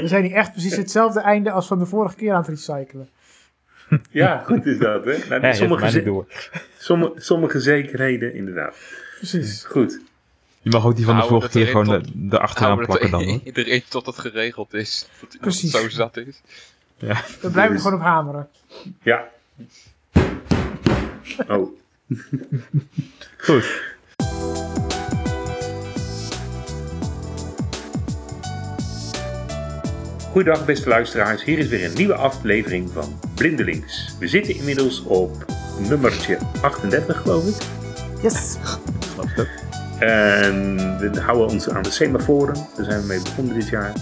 We zijn hier echt precies hetzelfde einde als van de vorige keer aan het recyclen. Ja, goed is dat, hè? Nou, Ja, sommige, ze- door. sommige, sommige zekerheden, inderdaad. Precies. Goed. Je mag ook die van de Houden vorige we keer gewoon erin de, de achteraan we plakken dan. Hoor. Iedereen tot het geregeld is. Dat het Precies. zo zat is. Ja. We blijven er Dus- gewoon op hameren. Ja. Oh. Goed. Goedendag beste luisteraars, hier is weer een nieuwe aflevering van Blindelings. We zitten inmiddels op nummertje 38 geloof ik. Yes. Geloof ik. En we houden ons aan de semaforen, daar zijn we mee begonnen dit jaar.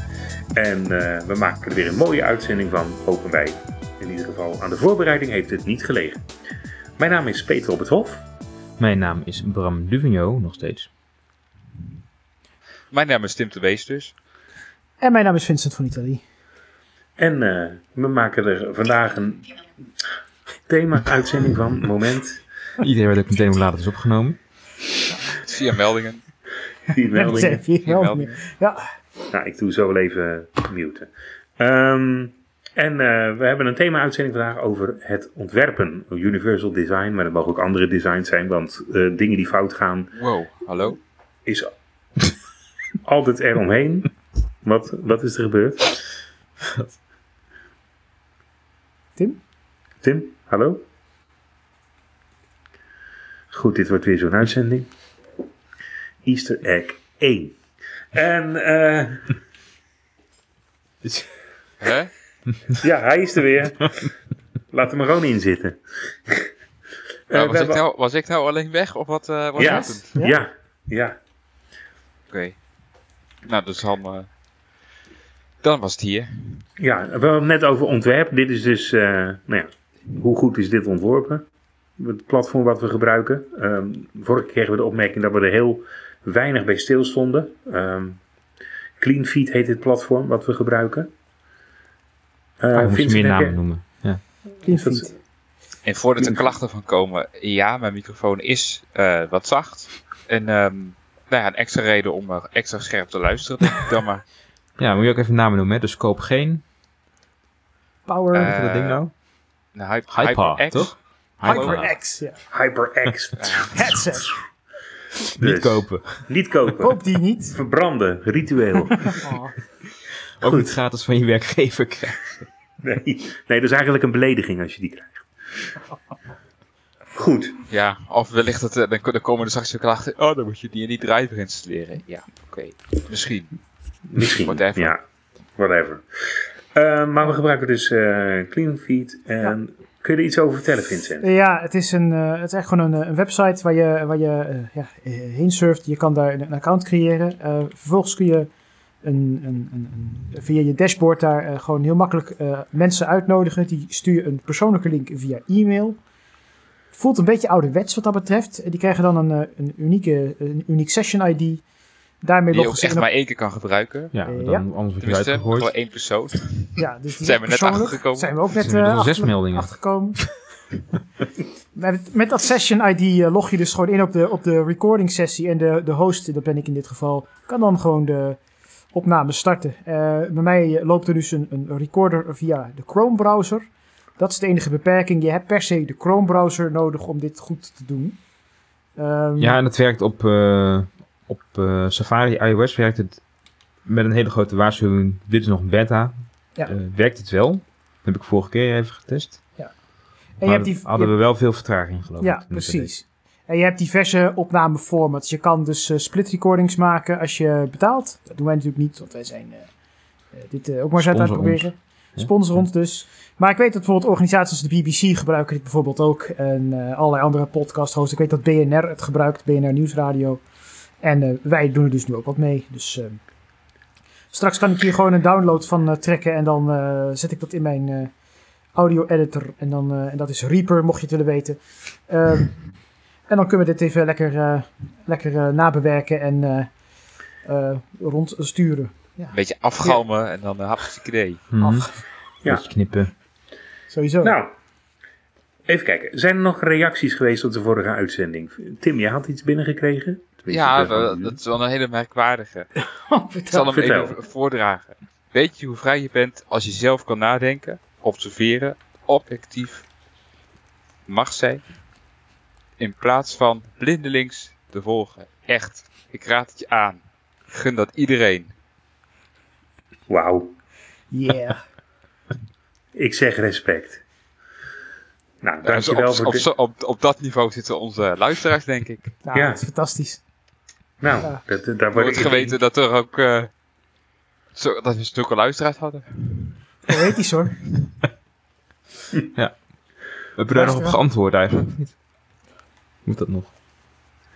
En eh, we maken er weer een mooie uitzending van, hopen wij. In ieder geval aan de voorbereiding heeft het niet gelegen. Mijn naam is Peter op het Hof. Mijn naam is Bram Duvigno, nog steeds. Mijn naam is Tim de Wees dus. En mijn naam is Vincent van Italië. En eh, we maken er vandaag een thema-uitzending van. Moment. Iedereen weet ook meteen hoe laat het is opgenomen. Via meldingen. Dat meldingen. wel meldingen. Ja, Nou, ik doe zo wel even muten. Ehm, en eh, we hebben een thema-uitzending vandaag over het ontwerpen. Universal design, maar dat mogen ook andere designs zijn, want eh, dingen die fout gaan Wow, hallo? is altijd eromheen. Wat, wat is er gebeurd? Tim? Tim, hallo? Goed, dit wordt weer zo'n uitzending. Easter egg 1. En eh, Hè? ja, hij is er weer. Laat hem er gewoon in zitten. Nou, Eh, was, ik nou, was ik nou alleen weg of wat eh Ja. Ja? Ja, ja. Oké. Nou, dus dan... dan was het hier. Ja, we hadden het net over ontwerp. Dit is dus, eh, nou ja, hoe goed is dit ontworpen? Het platform wat we gebruiken. Ehm, vorige keer kregen we de opmerking dat we er heel weinig bij stilstonden. Ehm CleanFeed heet dit platform wat we gebruiken. We moeten Vincent, meer namen noemen. Ja. clean Is dat- feed. En voordat er klachten van komen, ja, mijn microfoon is eh, wat zacht. En ehm, nou ja, een extra reden om extra scherp te luisteren, denk ik dan maar. Ja, moet je ook even namen noemen. Hè? Dus koop geen... Power. Eh, Wat is dat ding nou? Nou, Hype, Hyper, HyperX. toch? HyperX. Ja. HyperX. Headset. Niet Dus, kopen. Niet kopen. Koop die niet. Verbranden. Ritueel. Oh. Ook niet gratis van je werkgever krijgen. Nee. nee, dat is eigenlijk een belediging als je die krijgt. Goed. Ja, of wellicht dat, eh, dan, dan komen er straks weer klachten. Oh, dan moet je die en die driver installeren. Ja, oké. Misschien. Misschien. Whatever. Ja, whatever. Eh, maar we gebruiken dus eh CleanFeed. En kun je er iets over vertellen, Vincent? Ja, het is, een, eh, het is echt gewoon een, eh, een website waar je, waar je eh, ja, eh, heen surft. Je kan daar een, een account creëren. Eh, vervolgens kun je een, een, een, een- via je dashboard daar eh, gewoon heel makkelijk eh, mensen uitnodigen. Die stuur je een persoonlijke link via e-mail. Voelt een beetje ouderwets wat dat betreft. Eh, Die krijgen dan een, eh, een, unieke, een uniek session ID. Daarmee Die je loggen ook ze echt op- maar één keer kan gebruiken. Ja, Eh, dan, ja. anders word je Tenminste, uitgegooid. gewoon één persoon. Ja, dus die Zijn we net achtergekomen? Zijn we ook net Er eh, inmiddels zes meldingen. achtergekomen. met, met dat session ID eh, log je dus gewoon in op de, op de recording sessie. En de, de host, dat ben ik in dit geval, kan dan gewoon de opname starten. Eh, bij mij eh, loopt er dus een, een recorder via de Chrome browser. Dat is de enige beperking. Je hebt per se de Chrome browser nodig om dit goed te doen. Ehm, Ja, en het werkt op, eh, op eh, Safari iOS werkt het met een hele grote waarschuwing. Dit is nog een beta. Ja. Eh, werkt het wel? Dat heb ik vorige keer even getest. en je hebt die, hadden we wel veel vertraging geloof ik. Ja, precies. En je hebt diverse opnameformats. Je kan dus eh, split recordings maken als je betaalt. Dat doen wij natuurlijk niet, want wij zijn dit ook maar eens uit Sponsor ons. proberen. Ja. Sponsor ons dus. Maar ik weet dat bijvoorbeeld organisaties als de BBC gebruiken dit bijvoorbeeld ook. En allerlei andere podcast hosts. Ik weet dat BNR het gebruikt, BNR Nieuwsradio. En eh, wij doen er dus nu ook wat mee. Dus eh, straks kan ik hier gewoon een download van eh, trekken. En dan eh, zet ik dat in mijn eh, audio editor. En, dan, eh, en dat is Reaper, mocht je het willen weten. Ehm, en dan kunnen we dit even lekker, eh, lekker eh, nabewerken en eh, eh, rondsturen. Ja, Een beetje afgalmen en dan uh, hartstikke idee. Mhm. af. Ja. Beetje knippen. Sowieso. Nou, even kijken. Zijn er nog reacties geweest op de vorige uitzending? Tim, jij had iets binnengekregen? Ja, dat- dat, dat is wel een hele merkwaardige. Vertel. zal hem Vertel. even voordragen. weet je hoe vrij je bent als je zelf kan nadenken, observeren, objectief mag zijn, in plaats van blindelings te volgen. Echt, ik raad het je aan. Gun dat iedereen. Wauw. Yeah. Ik zeg respect. Nou, Dus dankjewel op, voor op, op, op dat niveau zitten onze luisteraars, denk ik. Nou, Ja. dat is fantastisch. Nou, Ja. dat, dat, daar Wordt ik geweten dat er ook... eh, zo, dat we zulke luisteraars hadden. Poëtisch hoor. We hebben daar nog op geantwoord eigenlijk? Moet dat nog?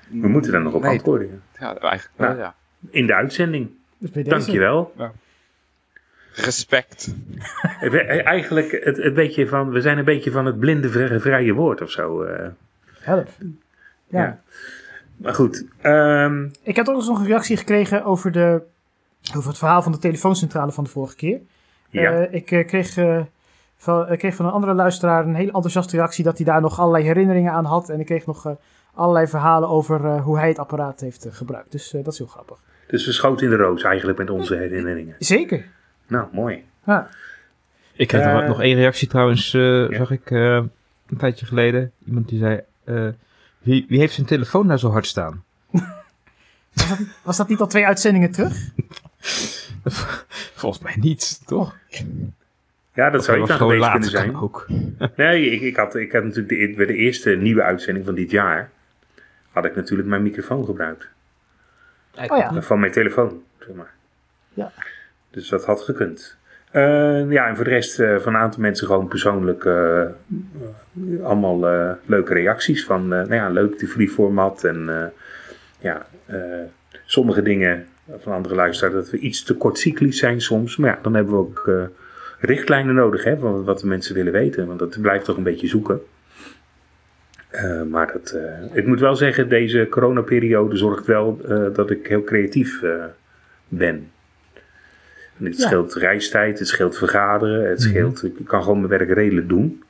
We moeten daar nog op Nee, antwoorden. ja. Ja, eigenlijk wel, Nou. ja. In de uitzending. Dus. Dankjewel. Respect. Eh, eh, Eigenlijk het, het beetje van, we zijn een beetje van het blinde vrije, vrije woord of zo. eh. Help. Ja. Ja. Maar goed, ehm, Ik heb ook eens nog een reactie gekregen over, de, over het verhaal van de telefooncentrale van de vorige keer. ja. Eh, ik eh, kreeg, eh, van, ik kreeg van een andere luisteraar een hele enthousiaste reactie dat hij daar nog allerlei herinneringen aan had. En ik kreeg nog eh, allerlei verhalen over eh, hoe hij het apparaat heeft gebruikt. Dus eh, dat is heel grappig. dus we schoten in de roos eigenlijk met onze herinneringen. Zeker. Nou, mooi. Ja. Ik heb nog, nog één reactie trouwens, eh, zag ik eh, een tijdje geleden. Iemand die zei, eh, wie, wie heeft zijn telefoon nou zo hard staan? Was dat niet al twee uitzendingen terug? Volgens mij niet, toch? Ja, dat Of zou ik dan gewoon geweest kunnen zijn. ook. Nee, ik, ik, had, ik had natuurlijk de, bij de eerste nieuwe uitzending van dit jaar, had ik natuurlijk mijn microfoon gebruikt. Oh ja. Van mijn telefoon, zeg maar. Ja. Dus dat had gekund. Eh, ja, en voor de rest eh, van een aantal mensen gewoon persoonlijk eh, allemaal leuke reacties van, nou ja, leuk die free format en ja, sommige dingen van andere luisteraars dat we iets te kortcyclisch zijn soms. Maar ja, dan hebben we ook richtlijnen nodig, hè, van wat de mensen willen weten, want dat blijft toch een beetje zoeken. Maar dat, ik moet wel zeggen, deze coronaperiode zorgt wel dat ik heel creatief ben. En het Ja. scheelt reistijd, het scheelt vergaderen, het Mhm. scheelt, ik kan gewoon mijn werk redelijk doen.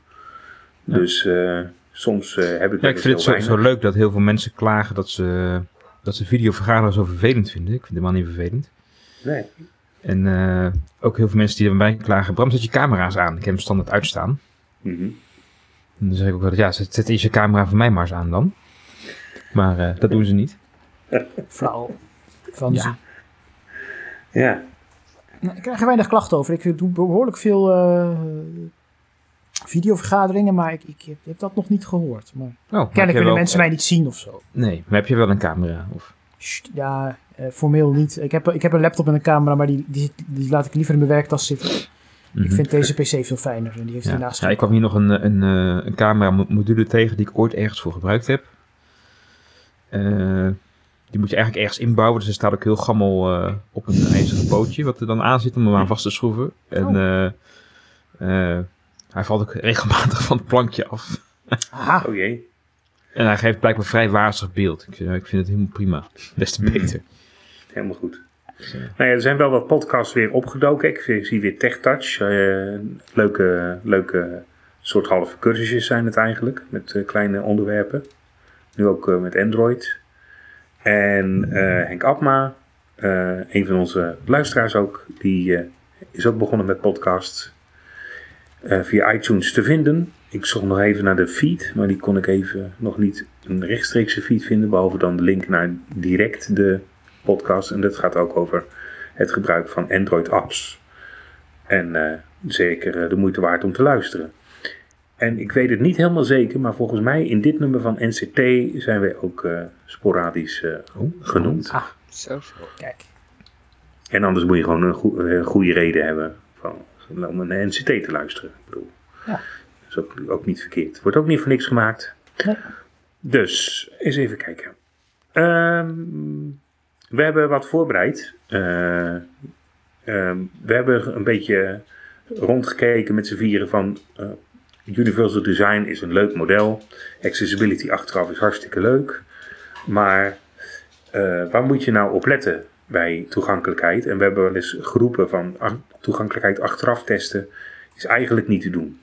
Ja. Dus eh, soms eh, heb ik Ja, ik vind het zo, leuk dat heel veel mensen klagen dat ze, dat ze videovergaderen zo vervelend vinden. Ik vind het helemaal niet vervelend. Nee. En eh, ook heel veel mensen die erbij klagen, Bram, zet je camera's aan. Ik heb hem standaard uitstaan. Mhm. En dan zeg ik ook wel, ja, zet, zet eens je camera voor mij maar eens aan dan. Maar eh, dat doen ze niet. Flauw. Van Ja. ze. Ja. Nou, Ik krijg er weinig klachten over. Ik doe behoorlijk veel eh, videovergaderingen, maar ik, ik heb, heb dat nog niet gehoord. Maar Oh, kennelijk willen mensen mij niet zien of zo. Nee, maar heb je wel een camera? Of... Sst, ja, eh, formeel niet. Ik heb, ik heb een laptop en een camera, maar die, die, laat ik liever in mijn werktas zitten. Ik Mhm. vind deze PC veel fijner en die heeft ja. hiernaast. ja, ik kwam hier nog een, een, eh, een camera mo- module tegen die ik ooit ergens voor gebruikt heb. Eh, die moet je eigenlijk ergens inbouwen. Dus er staat ook heel gammel eh, op een ijzeren pootje wat er dan aan zit om hem aan vast te schroeven. En Oh. eh, eh, hij valt ook regelmatig van het plankje af. Aha, Oh jee. En hij geeft blijkbaar vrij wazig beeld. Ik, ik vind het helemaal prima. Des te Mhm. beter. Helemaal goed. Dus, eh, Nou ja, er zijn wel wat podcasts weer opgedoken. Ik zie- weer TechTouch. eh leuke, leuke soort halve cursusjes zijn het eigenlijk. Met eh, kleine onderwerpen. Nu ook met Android. En eh, Henk Abma, eh, een van onze luisteraars ook, die eh, is ook begonnen met podcasts. via iTunes te vinden. Ik zocht nog even naar de feed, maar die kon ik even nog niet een rechtstreekse feed vinden. Behalve dan de link naar direct de podcast. En dat gaat ook over het gebruik van Android apps. En zeker de moeite waard om te luisteren. En ik weet het niet helemaal zeker, maar volgens mij in dit nummer van NCT zijn we ook eh, sporadisch eh, oh, genoemd. Ah, Zo. kijk. En anders moet je gewoon een goe- goede reden hebben van, om een NCT te luisteren. Ik bedoel, Ja. Dat is ook, ook niet verkeerd. Wordt ook niet voor niks gemaakt. Nee. Dus, eens even kijken. Ehm, we hebben wat voorbereid. Eh, ehm, we hebben een beetje rondgekeken met z'n vieren van... Universal Design is een leuk model. Accessibility achteraf is hartstikke leuk. Maar eh, waar moet je nou op letten bij toegankelijkheid? En we hebben wel eens geroepen van toegankelijkheid achteraf testen is eigenlijk niet te doen.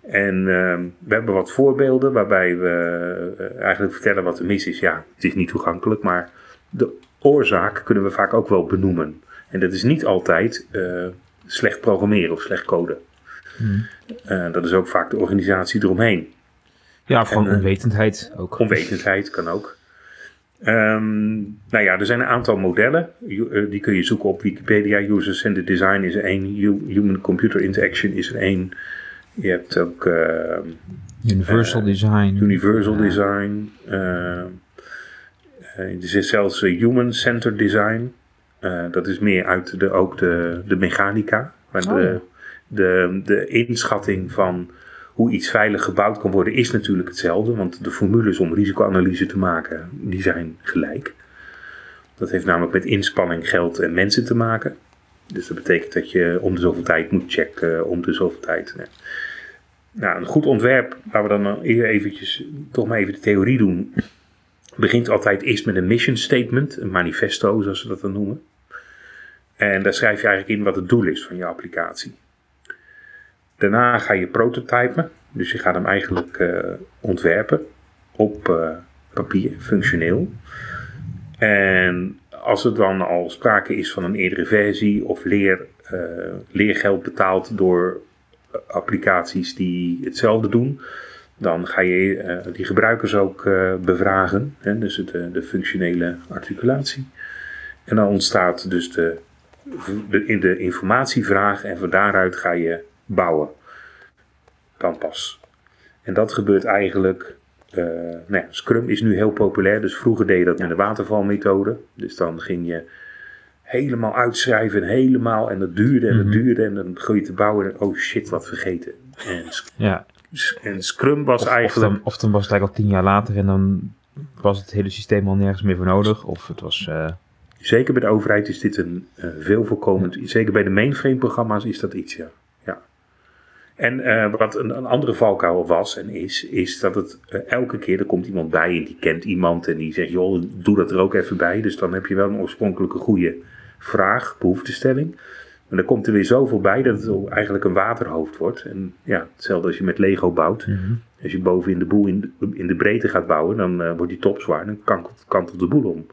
En ehm, we hebben wat voorbeelden waarbij we eh, eigenlijk vertellen wat er mis is. Ja, het is niet toegankelijk, maar de oorzaak kunnen we vaak ook wel benoemen. En dat is niet altijd eh, slecht programmeren of slecht coden. Hmm. Eh, dat is ook vaak de organisatie eromheen. Ja, of gewoon En, eh, onwetendheid ook. Onwetendheid kan ook. Ehm, nou ja, er zijn een aantal modellen. Eh, die kun je zoeken op Wikipedia. User-centered design is er één. Hu- Human-computer interaction is er één. Je hebt ook eh, Universal design. universal Ja. design. er is zelfs eh, human-centered design. Dat is meer uit de, ook de, de mechanica. Maar Oh, de. De, de inschatting van hoe iets veilig gebouwd kan worden is natuurlijk hetzelfde. Want de formules om risicoanalyse te maken, die zijn gelijk. Dat heeft namelijk met inspanning, geld en mensen te maken. Dus dat betekent dat je om de zoveel tijd moet checken, om de zoveel tijd. Nou, een goed ontwerp, waar we dan eer eventjes, toch maar even de theorie doen, begint altijd eerst met een mission statement, een manifesto zoals ze dat dan noemen. En daar schrijf je eigenlijk in wat het doel is van je applicatie. Daarna ga je prototypen, dus je gaat hem eigenlijk eh, ontwerpen op eh, papier, functioneel. En als er dan al sprake is van een eerdere versie of leer, eh, leergeld betaald door applicaties die hetzelfde doen, dan ga je die gebruikers ook bevragen, hè, dus het, de functionele articulatie. En dan ontstaat dus de, de, de informatievraag en van daaruit ga je bouwen. Dan pas. En dat gebeurt eigenlijk. eh, nou ja, Scrum is nu heel populair, dus vroeger deed je dat met de watervalmethode. Dus dan ging je helemaal uitschrijven en helemaal, en dat duurde en dat Mhm. duurde en dan gooi je te bouwen en oh shit, wat vergeten. En, Ja, en Scrum was of, of, eigenlijk. dan, of dan was het eigenlijk al tien jaar later en dan was het hele systeem al nergens meer voor nodig. Of het was... eh, Zeker bij de overheid is dit een eh, veel voorkomend. Zeker bij de mainframe programma's is dat iets, ja. Ja. En eh, wat een, een andere valkuil was en is, is dat het eh, elke keer, er komt iemand bij en die kent iemand en die zegt, joh, doe dat er ook even bij. Dus dan heb je wel een oorspronkelijke goede vraag, behoeftestelling. Maar dan komt er weer zoveel bij dat het eigenlijk een waterhoofd wordt. En ja, hetzelfde als je met Lego bouwt. mhm. Als je boven in de boel in de, in de breedte gaat bouwen, dan eh, wordt die top zwaar en dan kantelt de boel om.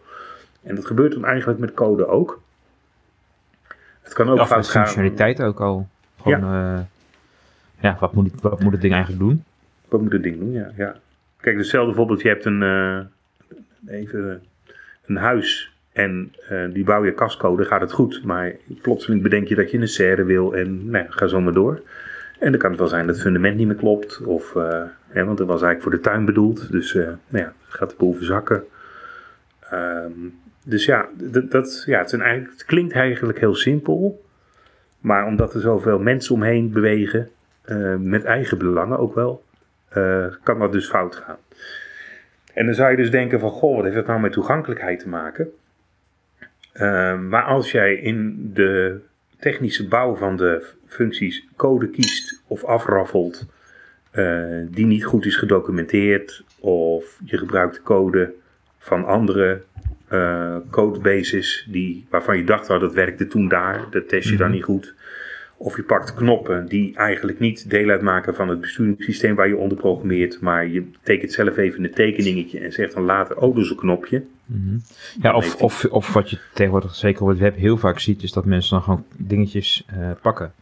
En dat gebeurt dan eigenlijk met code ook. Het kan ook Of fout gaan. functionaliteit ook al. Gewoon, ja, ja wat, moet wat moet het ding eigenlijk doen? Wat moet het ding doen? Ja, ja. Kijk, hetzelfde voorbeeld. Je hebt een, eh, even, eh, een huis en eh, die bouw je kastcode, gaat het goed. Maar plotseling bedenk je dat je een serre wil en nou, ga zo maar door. En dan kan het wel zijn dat het fundament niet meer klopt. Of, hè, want dat was eigenlijk voor de tuin bedoeld. Dus nou ja, gaat de boel verzakken. Ehm, dus ja, dat, ja het, het klinkt eigenlijk heel simpel. Maar omdat er zoveel mensen omheen bewegen, eh, met eigen belangen ook wel, eh, kan dat dus fout gaan. En dan zou je dus denken van, goh, wat heeft dat nou met toegankelijkheid te maken? Eh, maar als jij in de technische bouw van de functies code kiest of afraffelt die niet goed is gedocumenteerd, of je gebruikt code van andere codebases die, waarvan je dacht, oh, dat werkte toen daar, dat test je dan Mhm. niet goed. Of je pakt knoppen die eigenlijk niet deel uitmaken van het besturingssysteem waar je onder programmeert, maar je tekent zelf even een tekeningetje en zegt dan later, oh, dus een knopje. Mhm. Ja, of, of, of wat je tegenwoordig zeker op het web heel vaak ziet, is dat mensen dan gewoon dingetjes eh, pakken.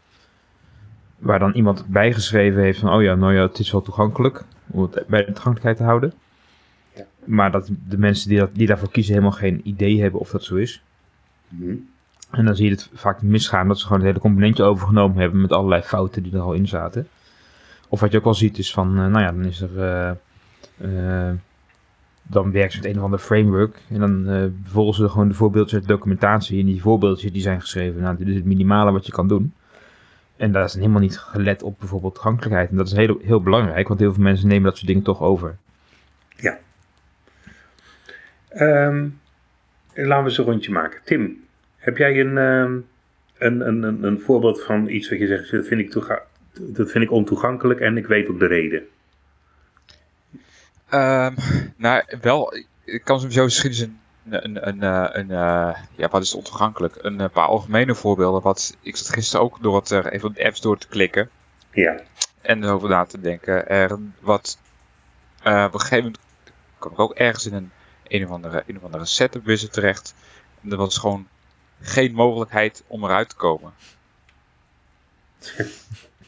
Waar dan iemand bijgeschreven heeft van, oh ja, nou ja, het is wel toegankelijk, om het bij de toegankelijkheid te houden. Ja. Maar dat de mensen die, dat, die daarvoor kiezen helemaal geen idee hebben of dat zo is. En dan zie je het vaak misgaan dat ze gewoon het hele componentje overgenomen hebben met allerlei fouten die er al in zaten. Of wat je ook al ziet is van, eh, nou ja, dan is er, eh, eh, dan werken ze met een of ander framework en dan volgen ze gewoon de voorbeeldjes uit de documentatie. En die voorbeeldjes die zijn geschreven, nou dit is het minimale wat je kan doen. En daar is helemaal niet gelet op bijvoorbeeld toegankelijkheid. En dat is heel, heel belangrijk, want heel veel mensen nemen dat soort dingen toch over. Ehm, laten we eens een rondje maken. Tim, heb jij een, ehm, een, een, een, een voorbeeld van iets wat je zegt, dat vind, ik toega- dat vind ik ontoegankelijk en ik weet ook de reden? Ehm, nou, wel, ik kan sowieso misschien een, een, een, eh, een, eh, ja, wat is ontoegankelijk? Een eh, paar algemene voorbeelden. Wat, ik zat gisteren ook door het, even de apps door te klikken Ja, en erover na te denken. Er, wat, op een gegeven moment kwam ik ook ergens in een, een of andere, een of andere setup wizard terecht. En dat was gewoon geen mogelijkheid om eruit te komen.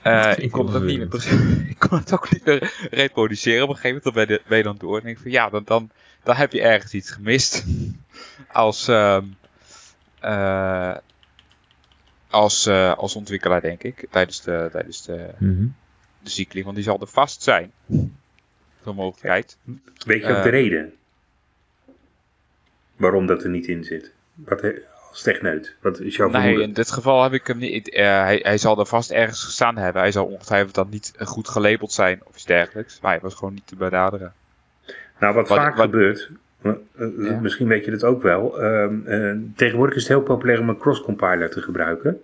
Eh, ik, kon het ook niet meer, ik kon het ook niet meer reproduceren. Op een gegeven moment ben, je, ben je dan door. En denk ik van ja, dan, dan, dan heb je ergens iets gemist. als, ehm, eh, als, eh, als ontwikkelaar, denk ik. Tijdens de, tijdens de, Mhm. de cycling. Want die zal er vast zijn. Zo'n mogelijkheid. Weet je ook de reden? Waarom dat er niet in zit? Wat, he- als techneut, wat is jouw Nee, vermoeden? in dit geval heb ik hem niet. eh, hij, hij zal er vast ergens gestaan hebben. Hij zal ongetwijfeld dan niet goed gelabeld zijn of iets dergelijks. Maar hij was gewoon niet te benaderen. Nou, wat, Wat- vaak wat- gebeurt, eh, eh, Ja. misschien weet je dat ook wel. ehm, eh, tegenwoordig is het heel populair om een cross-compiler te gebruiken.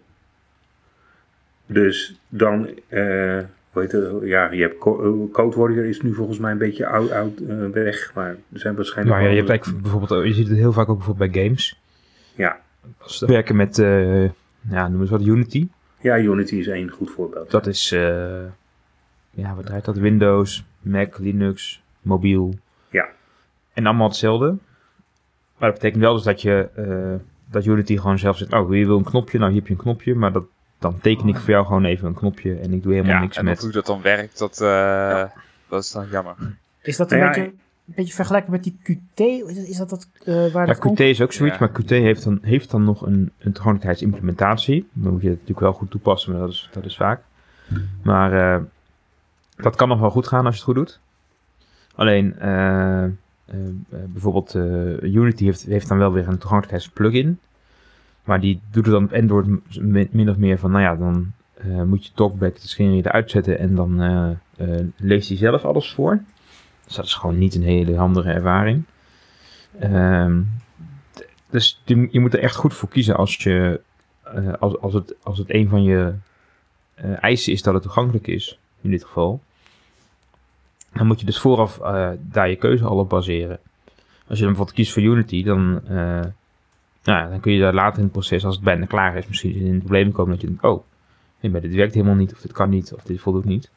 Dus dan, eh, hoe heet het? Ja, je hebt Co- Code Warrior is nu volgens mij een beetje oud, oud weg, maar er zijn waarschijnlijk. Nou ja, je hebt eigenlijk bijvoorbeeld, je ziet het heel vaak ook bijvoorbeeld bij games. Ja. Werken met, eh ja, noem eens wat, Unity. Ja, Unity is één goed voorbeeld. Dat is, eh, ja, wat draait dat? Windows, Mac, Linux, mobiel. Ja. En allemaal hetzelfde. Maar dat betekent wel dus dat je, eh, dat Unity gewoon zelf zegt, oh, je wil een knopje, nou hier heb je een knopje, maar dat, dan teken ik voor jou gewoon even een knopje en ik doe helemaal Ja, niks en met. hoe dat dan werkt, dat, eh, dat is dan jammer. Is dat een, Nou ja, beetje, een beetje vergelijkbaar met die QT? Is dat dat eh, waar Ja, dat komt? Qt is ook zoiets, Ja. maar Qt heeft dan, heeft dan nog een, een toegankelijkheidsimplementatie. Dan moet je het natuurlijk wel goed toepassen, maar dat is, dat is vaak. Maar eh, dat kan nog wel goed gaan als je het goed doet. Alleen, eh, bijvoorbeeld eh, Unity heeft, heeft dan wel weer een toegankelijkheidsplugin. Maar die doet het dan op Android min of meer van, nou ja, dan eh, moet je talkback de scherm eruit zetten en dan eh, eh, leest hij zelf alles voor. Dus dat is gewoon niet een hele handige ervaring. Ehm, dus je, moet er echt goed voor kiezen als, je, eh, als, als, het, als het een van je eh, eisen is dat het toegankelijk is, in dit geval. Dan moet je dus vooraf eh, daar je keuze al op baseren. Als je dan bijvoorbeeld kiest voor Unity, dan, eh, nou, ja, dan kun je daar later in het proces, als het bijna klaar is, misschien in een probleem komen dat je denkt, oh, dit werkt helemaal niet, of dit kan niet, of dit voldoet niet.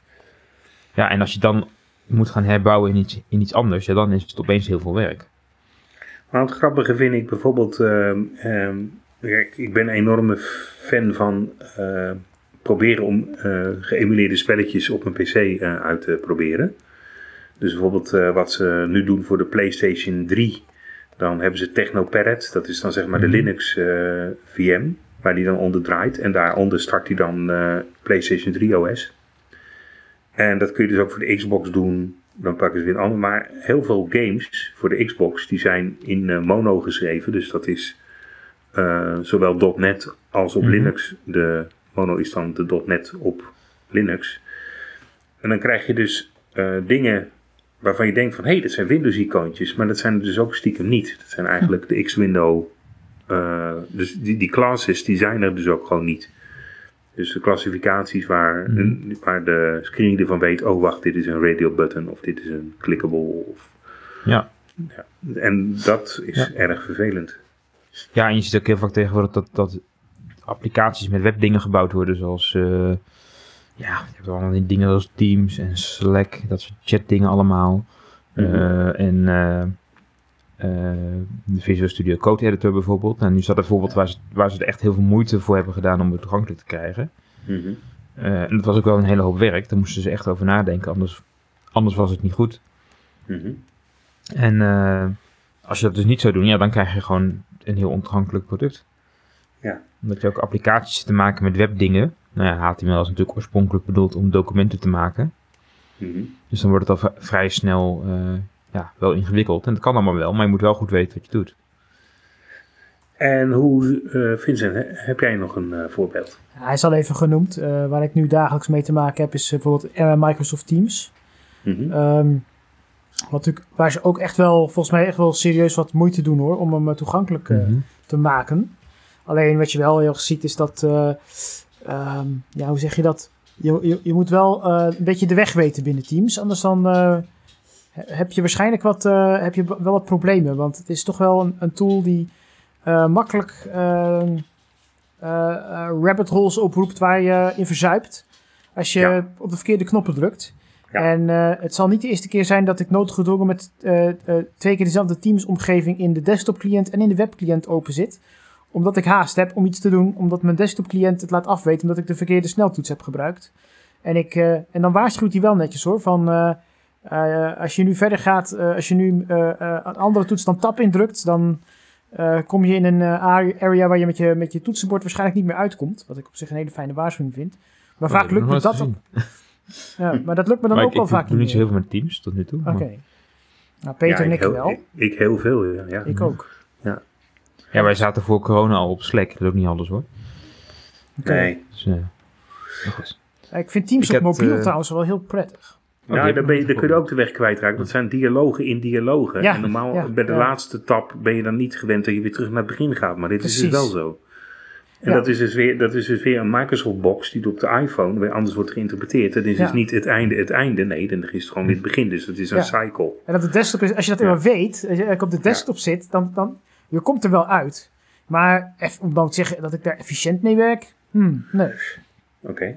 Ja, en als je dan moet gaan herbouwen in iets, in iets anders, ja, dan is het opeens heel veel werk. Maar het grappige vind ik bijvoorbeeld, kijk, ik ben een enorme fan van eh, proberen om eh, geëmuleerde spelletjes op een pc eh, uit te proberen. Dus bijvoorbeeld wat ze nu doen voor de PlayStation 3, dan hebben ze TechnoParrot, dat is dan zeg maar de Mhm. Linux VM, waar die dan onder draait. En daaronder start hij dan PlayStation 3 OS. En dat kun je dus ook voor de Xbox doen. Dan pakken ze weer een ander. Maar heel veel games voor de Xbox die zijn in eh, mono geschreven. Dus dat is eh, zowel .NET als op Mhm. Linux. De mono is dan de .NET op Linux. En dan krijg je dus eh, dingen waarvan je denkt van... hé, hey, dat zijn Windows-icoontjes. Maar dat zijn er dus ook stiekem niet. Dat zijn eigenlijk de X-window... dus die, die classes die zijn er dus ook gewoon niet. Dus de klassificaties waar, Mhm. waar de screen ervan weet... oh wacht, dit is een radial button of dit is een clickable. Of, Ja. ja. En dat is Ja. erg vervelend. Ja, en je ziet ook heel vaak tegenwoordig dat, dat applicaties met webdingen gebouwd worden, zoals, eh, ja, je hebt allemaal die dingen zoals Teams en Slack, dat soort chatdingen allemaal. Mhm. Eh, en eh, Visual Studio Code Editor bijvoorbeeld. Nou, nu is dat een voorbeeld waar ze, waar ze er echt heel veel moeite voor hebben gedaan om het toegankelijk te krijgen. Mhm. Eh, en dat was ook wel een hele hoop werk, daar moesten ze echt over nadenken, anders, anders was het niet goed. Mhm. En eh, als je dat dus niet zou doen, ja, dan krijg je gewoon een heel ontoegankelijk product. Ja. Omdat je ook applicaties zit te maken met webdingen. Nou ja, HTML is natuurlijk oorspronkelijk bedoeld om documenten te maken. Mhm. Dus dan wordt het al vrij snel eh, ja, wel ingewikkeld. En dat kan allemaal wel, maar je moet wel goed weten wat je doet. En hoe, eh, Vincent, he- heb jij nog een eh, voorbeeld? Hij is al even genoemd. eh, waar ik nu dagelijks mee te maken heb, is bijvoorbeeld eh, Microsoft Teams. Mhm. Ehm, wat natuurlijk, waar ze ook echt wel, volgens mij echt wel serieus wat moeite doen hoor, om hem toegankelijk Mhm. te maken. Alleen wat je wel heel erg ziet is dat, eh, ehm, ja, hoe zeg je dat? Je, je, je moet wel eh, een beetje de weg weten binnen Teams, anders dan eh, heb je waarschijnlijk wat, eh, heb je wel wat problemen. Want het is toch wel een, een tool die eh, makkelijk ehm, eh, rabbit holes oproept waar je in verzuipt als je Ja. op de verkeerde knoppen drukt. Ja. En het zal niet de eerste keer zijn dat ik noodgedwongen met twee keer dezelfde Teams-omgeving in de desktop-cliënt en in de webclient open zit. omdat ik haast heb om iets te doen, omdat mijn desktop cliënt het laat afweten omdat ik de verkeerde sneltoets heb gebruikt. En, ik, en dan waarschuwt hij wel netjes hoor, van eh, eh, als je nu verder gaat, eh, als je nu eh, eh, een andere toets dan tab indrukt, dan eh, kom je in een eh, area waar je met, je met je toetsenbord waarschijnlijk niet meer uitkomt. Wat ik op zich een hele fijne waarschuwing vind. Maar Oh, vaak lukt ik me dat ook. Ja, maar dat lukt me dan maar ook ik, wel ik vaak doe niet zo heel veel met Teams tot nu toe. Oké. Nou, Peter Ja, en ik ik heel, wel. Ik, ik heel veel, ja. ja. Ik ook. Ja, wij zaten voor corona al op Slack. Dat is ook niet alles hoor. Oké. Nee. Dus, goed. Ik vind Teams Ik op mobiel trouwens wel heel prettig. Heb daar, ben je, kun je ook de weg kwijtraken. Dat zijn dialogen in dialogen. Ja, en normaal ja, bij de ja. laatste tab ben je dan niet gewend dat je weer terug naar het begin gaat. Maar dit is dus wel zo. En Ja. dat, is dus weer, dat is dus weer een Microsoft-box die op de iPhone weer anders wordt geïnterpreteerd. Het is Ja. dus niet het einde, het einde. Nee, dan is het gewoon weer het begin. Dus het is een Ja. cycle. En dat de desktop is, als je dat Ja. eenmaal weet, als je op de desktop zit, dan, dan je komt er wel uit. Maar eff- om dan te zeggen dat ik daar efficiënt mee werk, hmm, nee. Oké.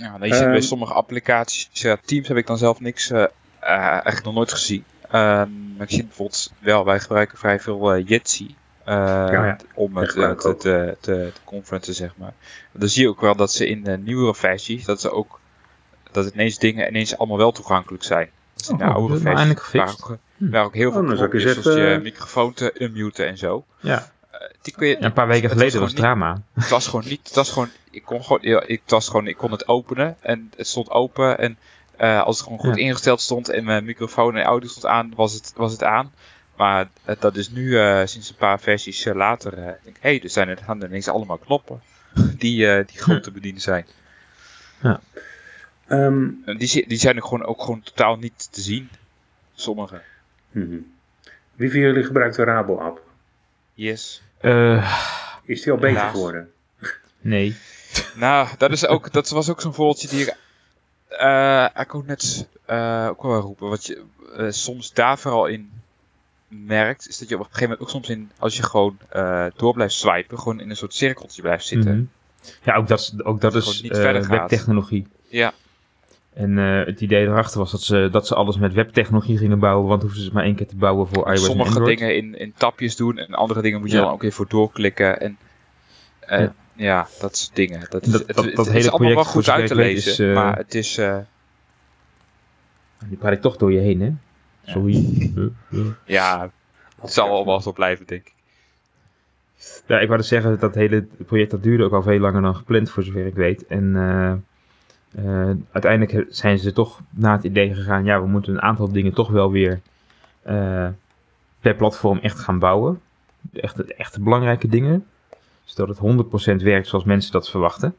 Ja, nou, je ziet bij Ehm. sommige applicaties, ja, Teams heb ik dan zelf niks, eh, eh, eigenlijk nog nooit gezien. Ehm, maar ik zie bijvoorbeeld wel, wij gebruiken vrij veel eh Jitsi. eh, Ja, om het eh, te, te, te, te conferencen, zeg maar. Dan zie je ook wel dat ze in de nieuwere versies, dat ze ook, dat ineens dingen ineens allemaal wel toegankelijk zijn. Dus in de Oh, oudere dat is nou versies eindelijk waar gefixt. ook, waar ook heel veel Oh, zoals je microfoon te unmuten en zo. Ja. Die kun je, Ja, een paar weken geleden was het drama. het was gewoon niet, het was gewoon, ik kon gewoon, ja, ik was gewoon, ik kon het openen en het stond open en eh, als het gewoon goed Ja. ingesteld stond en mijn microfoon en audio stond aan, was het, was het aan. Maar eh, dat is nu, eh, sinds een paar versies later, eh, denk ik, hé, hey, er zijn er gaan er ineens allemaal knoppen die, eh, die goed te bedienen zijn. Ehm, En die, die zijn er gewoon ook gewoon totaal niet te zien. Sommige. mhm. Wie van jullie gebruikt de Rabo-app? Yes. Eh, Is die al beter Helaas. geworden? nee. Nou, dat, is ook, dat was ook zo'n voorbeeldje die ik eh ik ook net eh, ook wel roepen. Wat je eh, soms daar vooral in merkt, is dat je op een gegeven moment ook soms in, als je gewoon eh, door blijft swipen, gewoon in een soort cirkeltje blijft zitten. Mhm. Ja, ook dat, is- ook dat Dat het is gewoon niet eh, verder gaat. webtechnologie. Ja, En eh, het idee erachter was dat ze, dat ze alles met webtechnologie gingen bouwen, want hoeven ze het maar één keer te bouwen voor iOS en sommige Android. dingen in, in tapjes doen en andere dingen moet je Ja. dan ook even voor doorklikken. En eh, Ja. ja. dat soort dingen. Dat, En dat- is- het, dat- het is hele allemaal wel project, goed uit te lezen, is, eh, maar het is... eh, Die praat ik toch door je heen, hè? Sorry. Ja, het zal allemaal zo blijven, denk ik. Ja, ik wou dus zeggen, dat hele project dat duurde ook al veel langer dan gepland, voor zover ik weet. En eh, uiteindelijk zijn ze toch na het idee gegaan, ja, we moeten een aantal dingen toch wel weer eh, per platform echt gaan bouwen. De echte, de echte belangrijke dingen. Zodat het 100% werkt zoals mensen dat verwachten.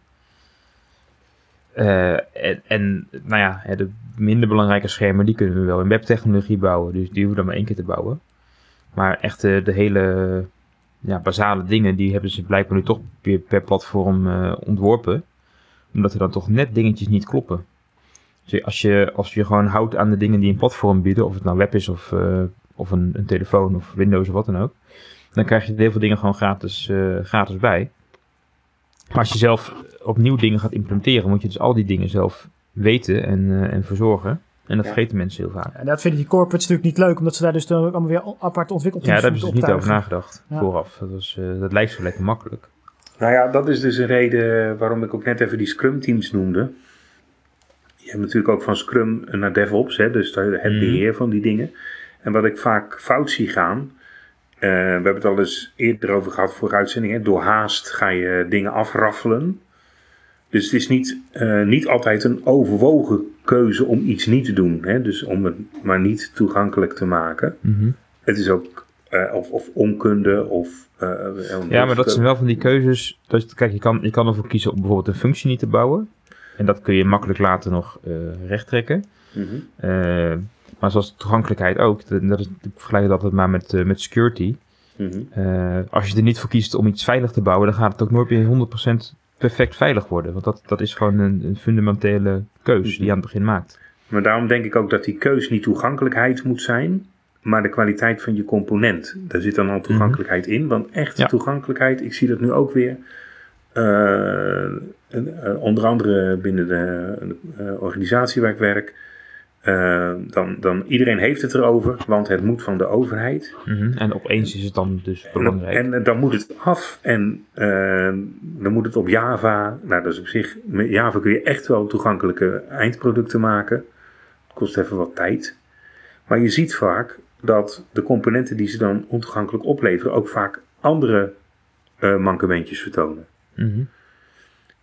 Eh, en, nou ja, de minder belangrijke schermen, die kunnen we wel in webtechnologie bouwen. Dus die hoeven we dan maar één keer te bouwen. Maar echt eh, de hele ja, basale dingen, die hebben ze blijkbaar nu toch weer per platform ontworpen. Omdat er dan toch net dingetjes niet kloppen. Dus als je, als je gewoon houdt aan de dingen die een platform bieden, of het nou web is of, eh, of een, een telefoon of Windows of wat dan ook, dan krijg je heel veel dingen gewoon gratis, eh, gratis bij. Maar als je zelf opnieuw dingen gaat implementeren, moet je dus al die dingen zelf weten en, eh, en verzorgen. En dat Ja. vergeten mensen heel vaak. En dat vinden die corporates natuurlijk niet leuk, omdat ze daar dus dan ook allemaal weer apart ontwikkelteams Ja, daar hebben ze dus niet over nagedacht Ja. vooraf. Dat, was, dat lijkt zo lekker makkelijk. Nou ja, dat is dus een reden waarom ik ook net even die Scrum teams noemde. Je hebt natuurlijk ook van Scrum naar DevOps, hè, dus het Mhm. beheer van die dingen. En wat ik vaak fout zie gaan, eh, we hebben het al eens eerder over gehad voor uitzendingen, door haast ga je dingen afraffelen. Dus het is niet, eh, niet altijd een overwogen keuze om iets niet te doen, hè, dus om het maar niet toegankelijk te maken. Mhm. Het is ook, eh, of, of onkunde, of... eh, Ja, maar dat zijn wel van die keuzes. Dus, kijk, je kan, je kan ervoor kiezen om bijvoorbeeld een functie niet te bouwen. En dat kun je makkelijk later nog eh recht trekken. Mhm. Eh, maar zoals toegankelijkheid ook. Dat dat is, ik vergelijk dat altijd maar met, eh, met security. Mhm. Eh, als je er niet voor kiest om iets veilig te bouwen, dan gaat het ook nooit meer 100% perfect veilig worden. Want dat, dat is gewoon een, een fundamentele keus die je aan het begin maakt. Maar daarom denk ik ook dat die keus niet toegankelijkheid moet zijn, maar de kwaliteit van je component. Daar zit dan al toegankelijkheid in, want echt Ja. toegankelijkheid, ik zie dat nu ook weer. eh, eh, onder andere binnen de eh, organisatie waar ik werk, dan, dan iedereen heeft het erover, want het moet van de overheid. Mhm. En opeens is het dan dus belangrijk. En, en dan moet het af en dan moet het op Java. Nou, dat is op zich, met Java kun je echt wel toegankelijke eindproducten maken. Het kost even wat tijd. Maar je ziet vaak dat de componenten die ze dan ontoegankelijk opleveren ook vaak andere eh mankementjes vertonen. Mhm.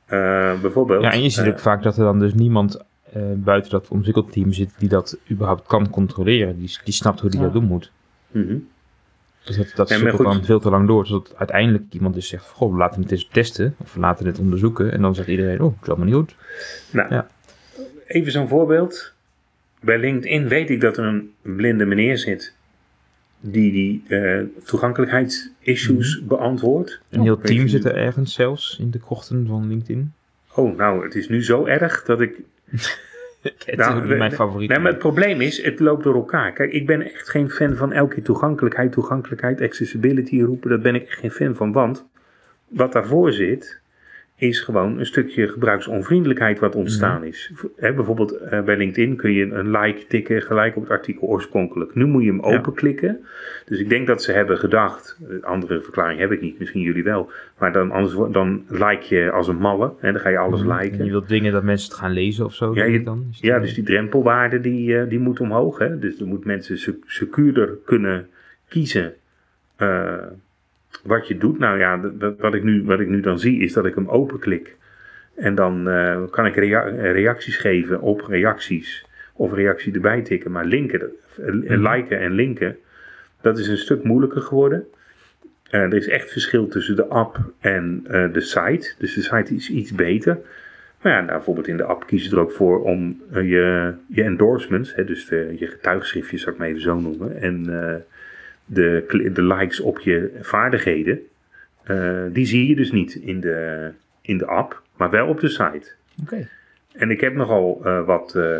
Eh, bijvoorbeeld. Ja, en je ziet eh, ook vaak dat er dan dus niemand eh, buiten dat ontwikkelteam zit die dat überhaupt kan controleren. Die, die snapt hoe die Ja. dat doen moet. mhm. Dus dat, dat dan veel te lang door, zodat uiteindelijk iemand dus zegt, goh, we laten het eens testen, of we laten het onderzoeken. En dan zegt iedereen, oh, het is allemaal niet goed. Nou, Ja. even zo'n voorbeeld. Bij LinkedIn weet ik dat er een blinde meneer zit die die eh, toegankelijkheidsissues beantwoordt. Een heel team je- zit er ergens zelfs in de krochten van LinkedIn. Oh, nou, het is nu zo erg dat ik Het Nou, is mijn favoriet. Nee, maar het probleem is, het loopt door elkaar. Kijk, ik ben echt geen fan van elke keer toegankelijkheid, toegankelijkheid, accessibility roepen. Daar ben ik echt geen fan van. Want wat daarvoor zit, is gewoon een stukje gebruiksonvriendelijkheid wat ontstaan is. V- Hè, bijvoorbeeld eh, bij LinkedIn kun je een like tikken gelijk op het artikel oorspronkelijk. Nu moet je hem Ja. openklikken. Dus ik denk dat ze hebben gedacht, eh, andere verklaring heb ik niet, misschien jullie wel. Maar dan, anders, dan like je als een malle. En dan ga je alles Mhm. liken. En je wilt dingen dat mensen het gaan lezen of zo, Ja, je- dan? Is Ja, dus die drempelwaarde die, eh, die moet omhoog. Hè? Dus dan moet mensen se- secuurder kunnen kiezen wat je doet. Nou ja, dat- wat, ik nu, wat ik nu dan zie is dat ik hem openklik. En dan eh, kan ik rea- reacties geven op reacties. Of reactie erbij tikken. Maar linken, eh, Mhm. liken en linken, dat is een stuk moeilijker geworden. Eh, er is echt verschil tussen de app en de site. Dus de site is iets beter. Maar ja, nou, bijvoorbeeld in de app kies je er ook voor om je, je endorsements, hè, dus de, je getuigschriftjes, zou ik maar even zo noemen, en de, de likes op je vaardigheden, eh, die zie je dus niet in de, in de app, maar wel op de site. Oké. En ik heb nogal eh, wat, eh,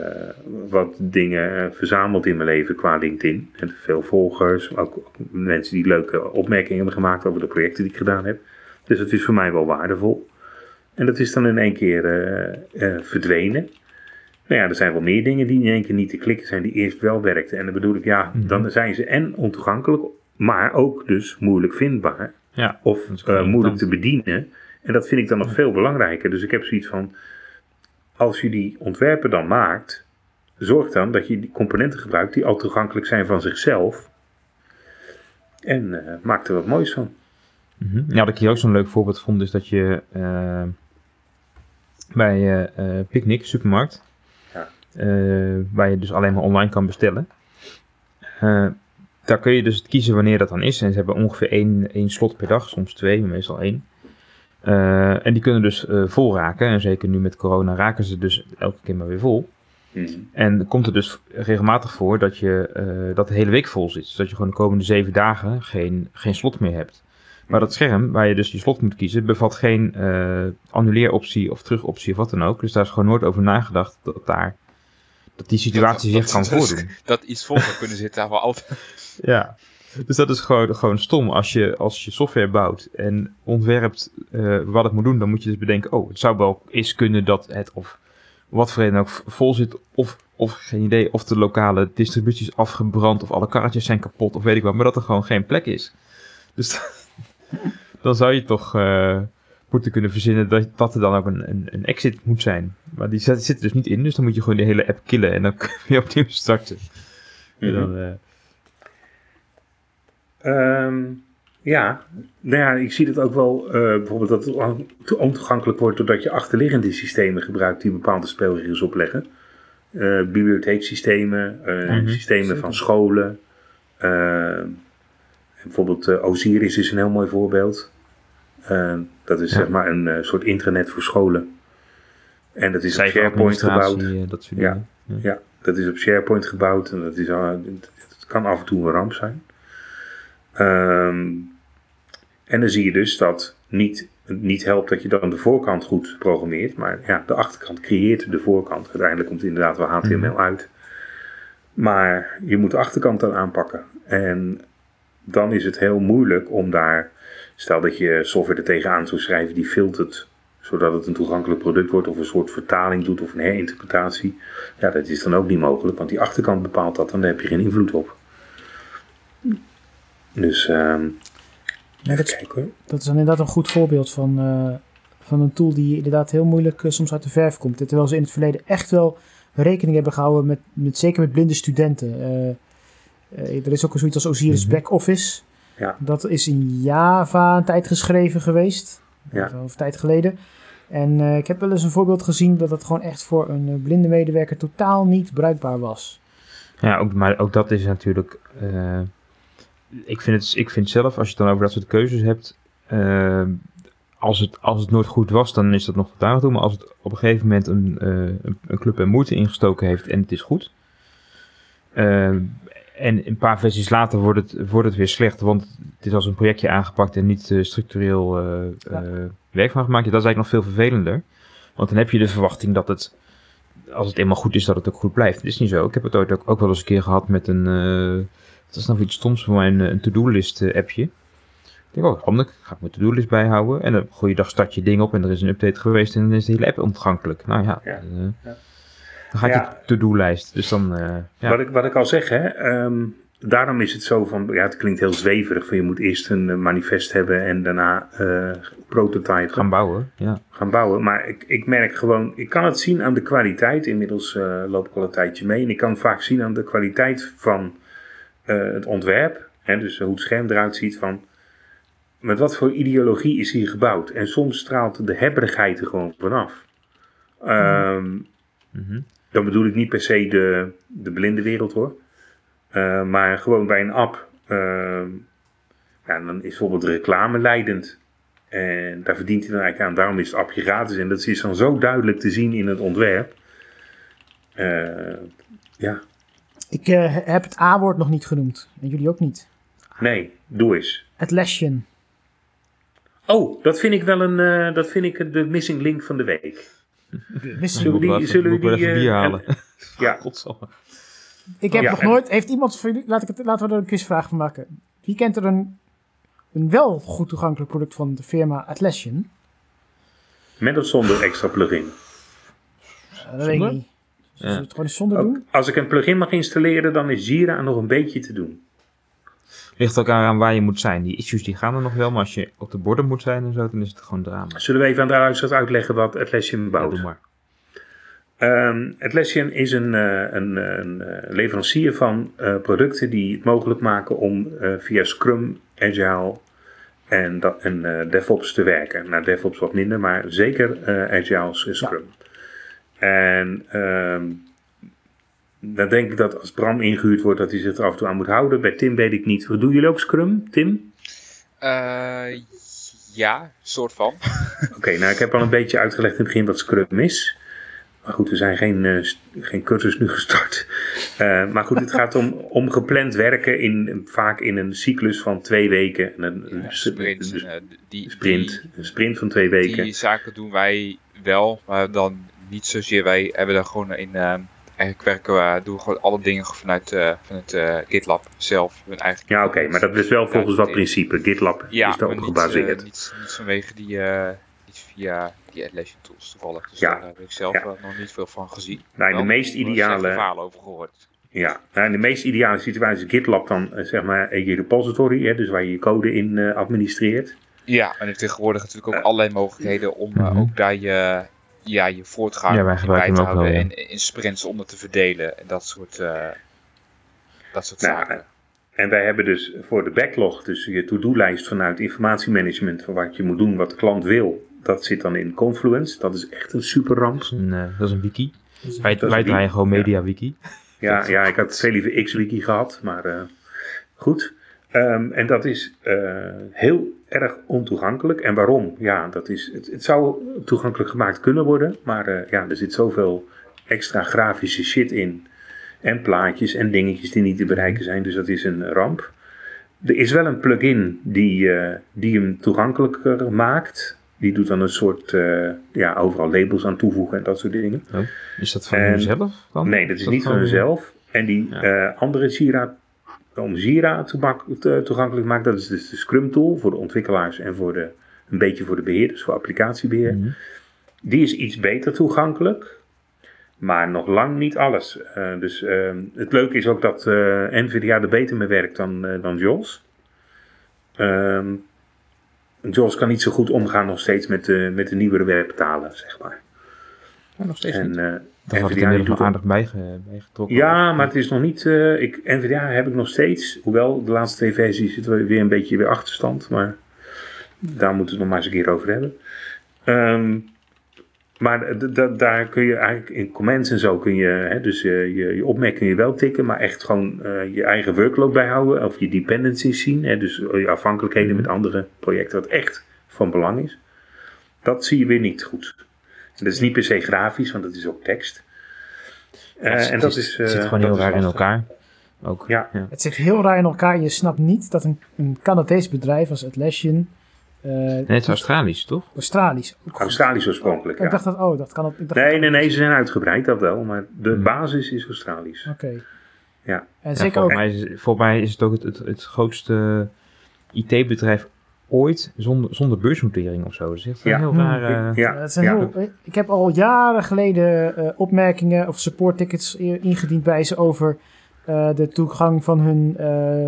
wat dingen verzameld in mijn leven qua LinkedIn. En veel volgers, ook, ook mensen die leuke opmerkingen hebben gemaakt over de projecten die ik gedaan heb. Dus het is voor mij wel waardevol. En dat is dan in één keer verdwenen. Nou ja, er zijn wel meer dingen die in één keer niet te klikken zijn, die eerst wel werkten. En dan bedoel ik, ja, Mhm. dan zijn ze en ontoegankelijk, maar ook dus moeilijk vindbaar. Ja, Of eh, moeilijk te bedienen. En dat vind ik dan nog veel belangrijker. Dus ik heb zoiets van, als je die ontwerpen dan maakt, zorg dan dat je die componenten gebruikt die al toegankelijk zijn van zichzelf. En eh, maak er wat moois van. Mhm. Ja, wat ik hier ook zo'n leuk voorbeeld vond, is dat je eh, bij Picnic, supermarkt, waar je dus alleen maar online kan bestellen, eh, daar kun je dus kiezen wanneer dat dan is. En ze hebben ongeveer één, één slot per dag, soms twee, maar meestal één. Eh, en die kunnen dus eh, vol raken. En zeker nu met corona raken ze dus elke keer maar weer vol. En komt er dus regelmatig voor dat, je, eh, dat de hele week vol zit. Dus dat je gewoon de komende zeven dagen geen, geen slot meer hebt. Maar dat scherm waar je dus je slot moet kiezen, bevat geen eh annuleeroptie of terugoptie of wat dan ook. Dus daar is gewoon nooit over nagedacht dat, daar, dat die situatie Dat- zich kan dat- voordoen. Dat iets vol zou kunnen zitten, daar wel altijd. Ja, dus dat is gewoon, gewoon stom. Als je, als je software bouwt en ontwerpt eh, wat het moet doen, dan moet je dus bedenken: oh, het zou wel eens kunnen dat het of wat voor reden ook vol zit, of, of geen idee, of de lokale distributie is afgebrand, of alle karretjes zijn kapot, of weet ik wat, maar dat er gewoon geen plek is. Dus dan zou je toch eh, moeten kunnen verzinnen dat, dat er dan ook een, een, een exit moet zijn. Maar die zit, zit er dus niet in, dus dan moet je gewoon de hele app killen en dan kun je weer opnieuw starten. En dan, eh, Ehm, ja, nou ja, ik zie dat ook wel eh, bijvoorbeeld dat het on- te ontoegankelijk wordt doordat je achterliggende systemen gebruikt die bepaalde spelregels opleggen. Eh, bibliotheeksystemen, Mhm, systemen zeker. van scholen. Bijvoorbeeld Osiris is een heel mooi voorbeeld. Eh, dat is Ja. zeg maar een eh, soort intranet voor scholen. En dat is op SharePoint gebouwd. eh, dat soort Ja. dingen. Ja, dat is op SharePoint gebouwd en dat is, het kan af en toe een ramp zijn. Ehm, en dan zie je dus dat niet, niet helpt dat je dan de voorkant goed programmeert, maar ja, de achterkant creëert de voorkant. Uiteindelijk komt inderdaad wel HTML Mhm. uit. Maar je moet de achterkant dan aanpakken. En dan is het heel moeilijk om daar, stel dat je software er tegenaan zou schrijven die filtert zodat het een toegankelijk product wordt of een soort vertaling doet of een herinterpretatie. Ja, dat is dan ook niet mogelijk, want die achterkant bepaalt dat en daar heb je geen invloed op. Dus, ehm dat, is, dat is dan inderdaad een goed voorbeeld van, eh, van een tool die inderdaad heel moeilijk eh, soms uit de verf komt. Terwijl ze in het verleden echt wel rekening hebben gehouden met, met zeker met blinde studenten. Eh, er is ook zoiets als Osiris Mhm. Backoffice. Ja. Dat is in Java een tijd geschreven geweest. Ja. Een tijd geleden. En eh, ik heb wel eens een voorbeeld gezien dat het gewoon echt voor een eh, blinde medewerker totaal niet bruikbaar was. Ja, ook, maar ook dat is natuurlijk. eh, ik, vind het, ik vind zelf, als je het dan over dat soort keuzes hebt. als, het, als het nooit goed was, dan is dat nog tot aan toe. Maar als het op een gegeven moment een, eh, een, een club er moeite ingestoken heeft en het is goed. En een paar versies later wordt het, wordt het weer slecht. Want het is als een projectje aangepakt en niet eh, structureel eh, Ja. eh, werk van gemaakt. Ja, dat is eigenlijk nog veel vervelender. Want dan heb je de verwachting dat het als het eenmaal goed is, dat het ook goed blijft. Dat is niet zo. Ik heb het ooit ook, ook wel eens een keer gehad met een... wat is nou voor iets stoms voor mij? Een, een to-do-list appje. Ik denk, oh, handig. Ga ik mijn to-do-list bijhouden. En dan gooi je dag start je ding op en er is een update geweest en dan is de hele app ontgankelijk. Nou ja, Ja. Dan gaat Ja. je to-do-lijst. Dus dan, eh, ja. Wat, ik, wat ik al zeg, hè, ehm, daarom is het zo van, ja, het klinkt heel zweverig, van je moet eerst een eh, manifest hebben en daarna eh prototype gaan bouwen. Ja. gaan bouwen. Maar ik, ik merk gewoon, ik kan het zien aan de kwaliteit. Inmiddels loop ik al een tijdje mee. En ik kan vaak zien aan de kwaliteit van het ontwerp. Hè, dus hoe het scherm eruit ziet van... Met wat voor ideologie is hier gebouwd? En soms straalt de hebberigheid er gewoon vanaf. Ehm, Mhm. Dan bedoel ik niet per se de, de blinde wereld hoor. Eh, maar gewoon bij een app. ehm, ja, dan is bijvoorbeeld reclame leidend. En daar verdient hij dan eigenlijk aan. Daarom is het appje gratis. En dat is dan zo duidelijk te zien in het ontwerp. Eh, ja, Ik eh, heb het A-woord nog niet genoemd. En jullie ook niet. nee, doe eens. Atlassian. Oh, dat vind ik wel een. dat vind ik de missing link van de week. Wist Zullen we die- zullen we die, even eh, bier halen. Ja, Godsamme. Ik heb Ja, nog nooit... Heeft iemand van jullie... Laat ik het, laten we er een quizvraag van maken. Wie kent er een, een wel goed toegankelijk product van de firma Atlassian? met of zonder extra plugin. Uh, dat weet ik niet. Zullen we het gewoon eens zonder Ook doen? als ik een plugin mag installeren, dan is Jira nog een beetje te doen. Ligt ook aan waar je moet zijn. Die issues die gaan er nog wel, maar als je op de borden moet zijn en zo, dan is het gewoon drama. Zullen we even aan de luisteraars uitleggen wat Atlassian Ja, bouwt? doe maar. Ehm, Atlassian is een, eh, een, een, eh, leverancier van eh, producten die het mogelijk maken om eh, via Scrum, Agile en, dat, en eh, DevOps te werken. Nou, DevOps wat minder, maar zeker eh Agile en Scrum. En ehm, dan denk ik dat als Bram ingehuurd wordt, dat hij zich er af en toe aan moet houden. Bij Tim weet ik niet. Doen jullie ook Scrum, Tim? Eh, ja, soort van. Oké, nou ik heb al een beetje uitgelegd in het begin wat Scrum is. Maar goed, we zijn geen, eh, geen cursus nu gestart. Eh, maar goed, het gaat om, om gepland werken in, vaak in een cyclus van twee weken. En Een, een Ja, s- sprints, een en, eh, die, sprint, een sprint van twee weken. die zaken doen wij wel, maar dan niet zozeer. Wij hebben daar gewoon in. Eh, eigenlijk werken we, doen we gewoon alle dingen vanuit, eh, vanuit eh, GitLab zelf. Hun eigen Ja, oké, maar dat is wel volgens wat Ja, principe. GitLab Ja, is daarop maar niet, gebaseerd. eh, niet, niet vanwege die, eh, niet via die Atlassian tools toevallig. Dus Ja. daar heb ik zelf Ja. eh, nog niet veel van gezien. Nou, de meest ideale- verhalen over gehoord. Ja, nou, in de meest ideale situatie is GitLab dan eh, zeg maar je repository, hè, dus waar je je code in eh, administreert. Ja, en er tegenwoordig natuurlijk ook allerlei mogelijkheden om eh, Mhm. ook daar je, ja, je voortgang Ja, wij bij gebruiken te wel, ja. en in sprints onder te verdelen en dat soort, eh, dat soort Nou, zaken. En wij hebben dus voor de backlog, dus je to-do-lijst vanuit informatiemanagement, van wat je moet doen, wat de klant wil, dat zit dan in Confluence. Dat is echt een super ramp. Dat is een, eh, dat is een wiki. Wij, is draaien gewoon ja. Media Wiki. Ja, ja, ik had veel liever X-Wiki gehad, maar eh, goed. Ehm, en dat is eh, heel erg ontoegankelijk. En waarom? Ja, dat is, het, het zou toegankelijk gemaakt kunnen worden, maar eh, ja, er zit zoveel extra grafische shit in. En plaatjes en dingetjes die niet te bereiken zijn, dus dat is een ramp. Er is wel een plugin die, eh, die hem toegankelijker maakt. Die doet dan een soort, ja, overal labels aan toevoegen en dat soort dingen. Is dat van En- hunzelf dan? Nee, dat is niet van hunzelf. En die Ja. andere Jira, om Jira toegankelijk te maken, dat is dus de Scrum tool voor de ontwikkelaars en voor de, een beetje voor de beheerders, voor applicatiebeheer. Mhm. die is iets beter toegankelijk. Maar nog lang niet alles. Uh, dus uh, het leuke is ook dat uh, NVIDIA er beter mee werkt dan, dan JAWS. Ehm, JAWS kan niet zo goed omgaan nog steeds met de, met de nieuwere werktalen, zeg maar. Ja, nog steeds en, niet. Dat had ik inmiddels nog aardig bijge, bijgetrokken. Ja, maar het is nog niet. Uh, ik, NVDA heb ik nog steeds. Hoewel de laatste twee versies zitten we weer een beetje weer achterstand. Maar daar moeten we het nog maar eens een keer over hebben. Um, maar daar kun je eigenlijk in comments en zo kun je. Hè, dus je, je, je je wel tikken. Maar echt gewoon uh, je eigen workload bijhouden. Of je dependencies zien. Hè, dus je afhankelijkheden met andere projecten. Wat echt van belang is. Dat zie je weer niet goed. Dat is niet per se grafisch, want dat is ook tekst. Ja, het, uh, en dat is, uh, het zit gewoon heel raar in elkaar. Ook. Ja. ja. Het zit heel raar in elkaar. Je snapt niet dat een, een Canadees bedrijf als Atlassian... Uh, nee, het is Australisch, toch? Australisch. Australisch oorspronkelijk, Ik ja. dacht dat, oh, dat kan op... Ik dacht Nee, nee, nee, ze zijn uitgebreid, dat wel. Maar de Hmm. basis is Australisch. Oké. Okay. Ja. En Ja, zeker ook... volgens, mij is, volgens mij is het ook het, het, het grootste IT-bedrijf ooit zonder, zonder beursnotering of zo. Dat is echt een Ja. heel Hmm. raar... eh, Ja, Het zijn ja. heel, ik heb al jaren geleden eh, opmerkingen of support tickets ingediend bij ze over eh, de toegang van hun uh,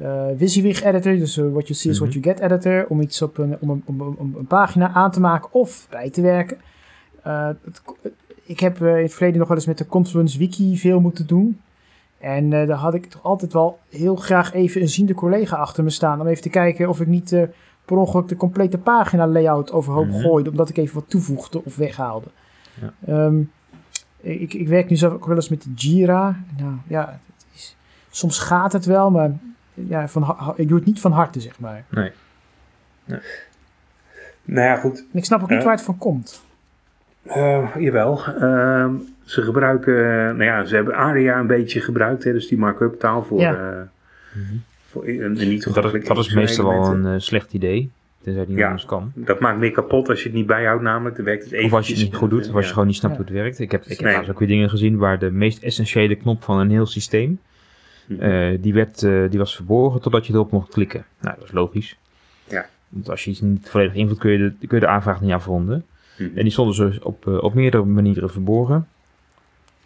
uh, WYSIWYG editor, dus uh, what you see is what you get editor, om iets op een, om een, om, om een pagina aan te maken of bij te werken. Uh, het, ik heb in het verleden nog wel eens met de Confluence Wiki veel moeten doen. En daar had ik toch altijd wel heel graag even een ziende collega achter me staan om even te kijken of ik niet uh, per ongeluk de complete pagina layout overhoop mm -hmm. gooide, omdat ik even wat toevoegde of weghaalde. Ja. Um, ik, ik, werk nu zelf ook wel eens met Jira. Nou ja, het is, soms gaat het wel, maar ja, van, ik doe het niet van harte, zeg maar. Nee. nee. Nou ja, goed. En ik snap ook niet Uh, waar het van komt. Uh, jawel. Uh, ze gebruiken, nou ja, ze hebben ARIA een beetje gebruikt, hè, dus die markup taal voor, Ja. uh, voor een, een niet Dat, is- dat is meestal wel een eh, slecht idee. Tenzij die Ja. anders kan. Dat maakt meer kapot als je het niet bijhoudt, namelijk. Dan werkt het even. Of als je het niet goed doet, of als je gewoon niet snapt Ja. hoe het werkt. Ik heb, ik heb Nee. ook weer dingen gezien waar de meest essentiële knop van een heel systeem, Mhm. eh, die, werd, eh, die was verborgen totdat je erop mocht klikken. Nou, dat is logisch. Ja. Want als je iets niet volledig invult, kun je de, kun je de aanvraag niet afronden. Mhm. En die stonden dus op, eh, op meerdere manieren verborgen.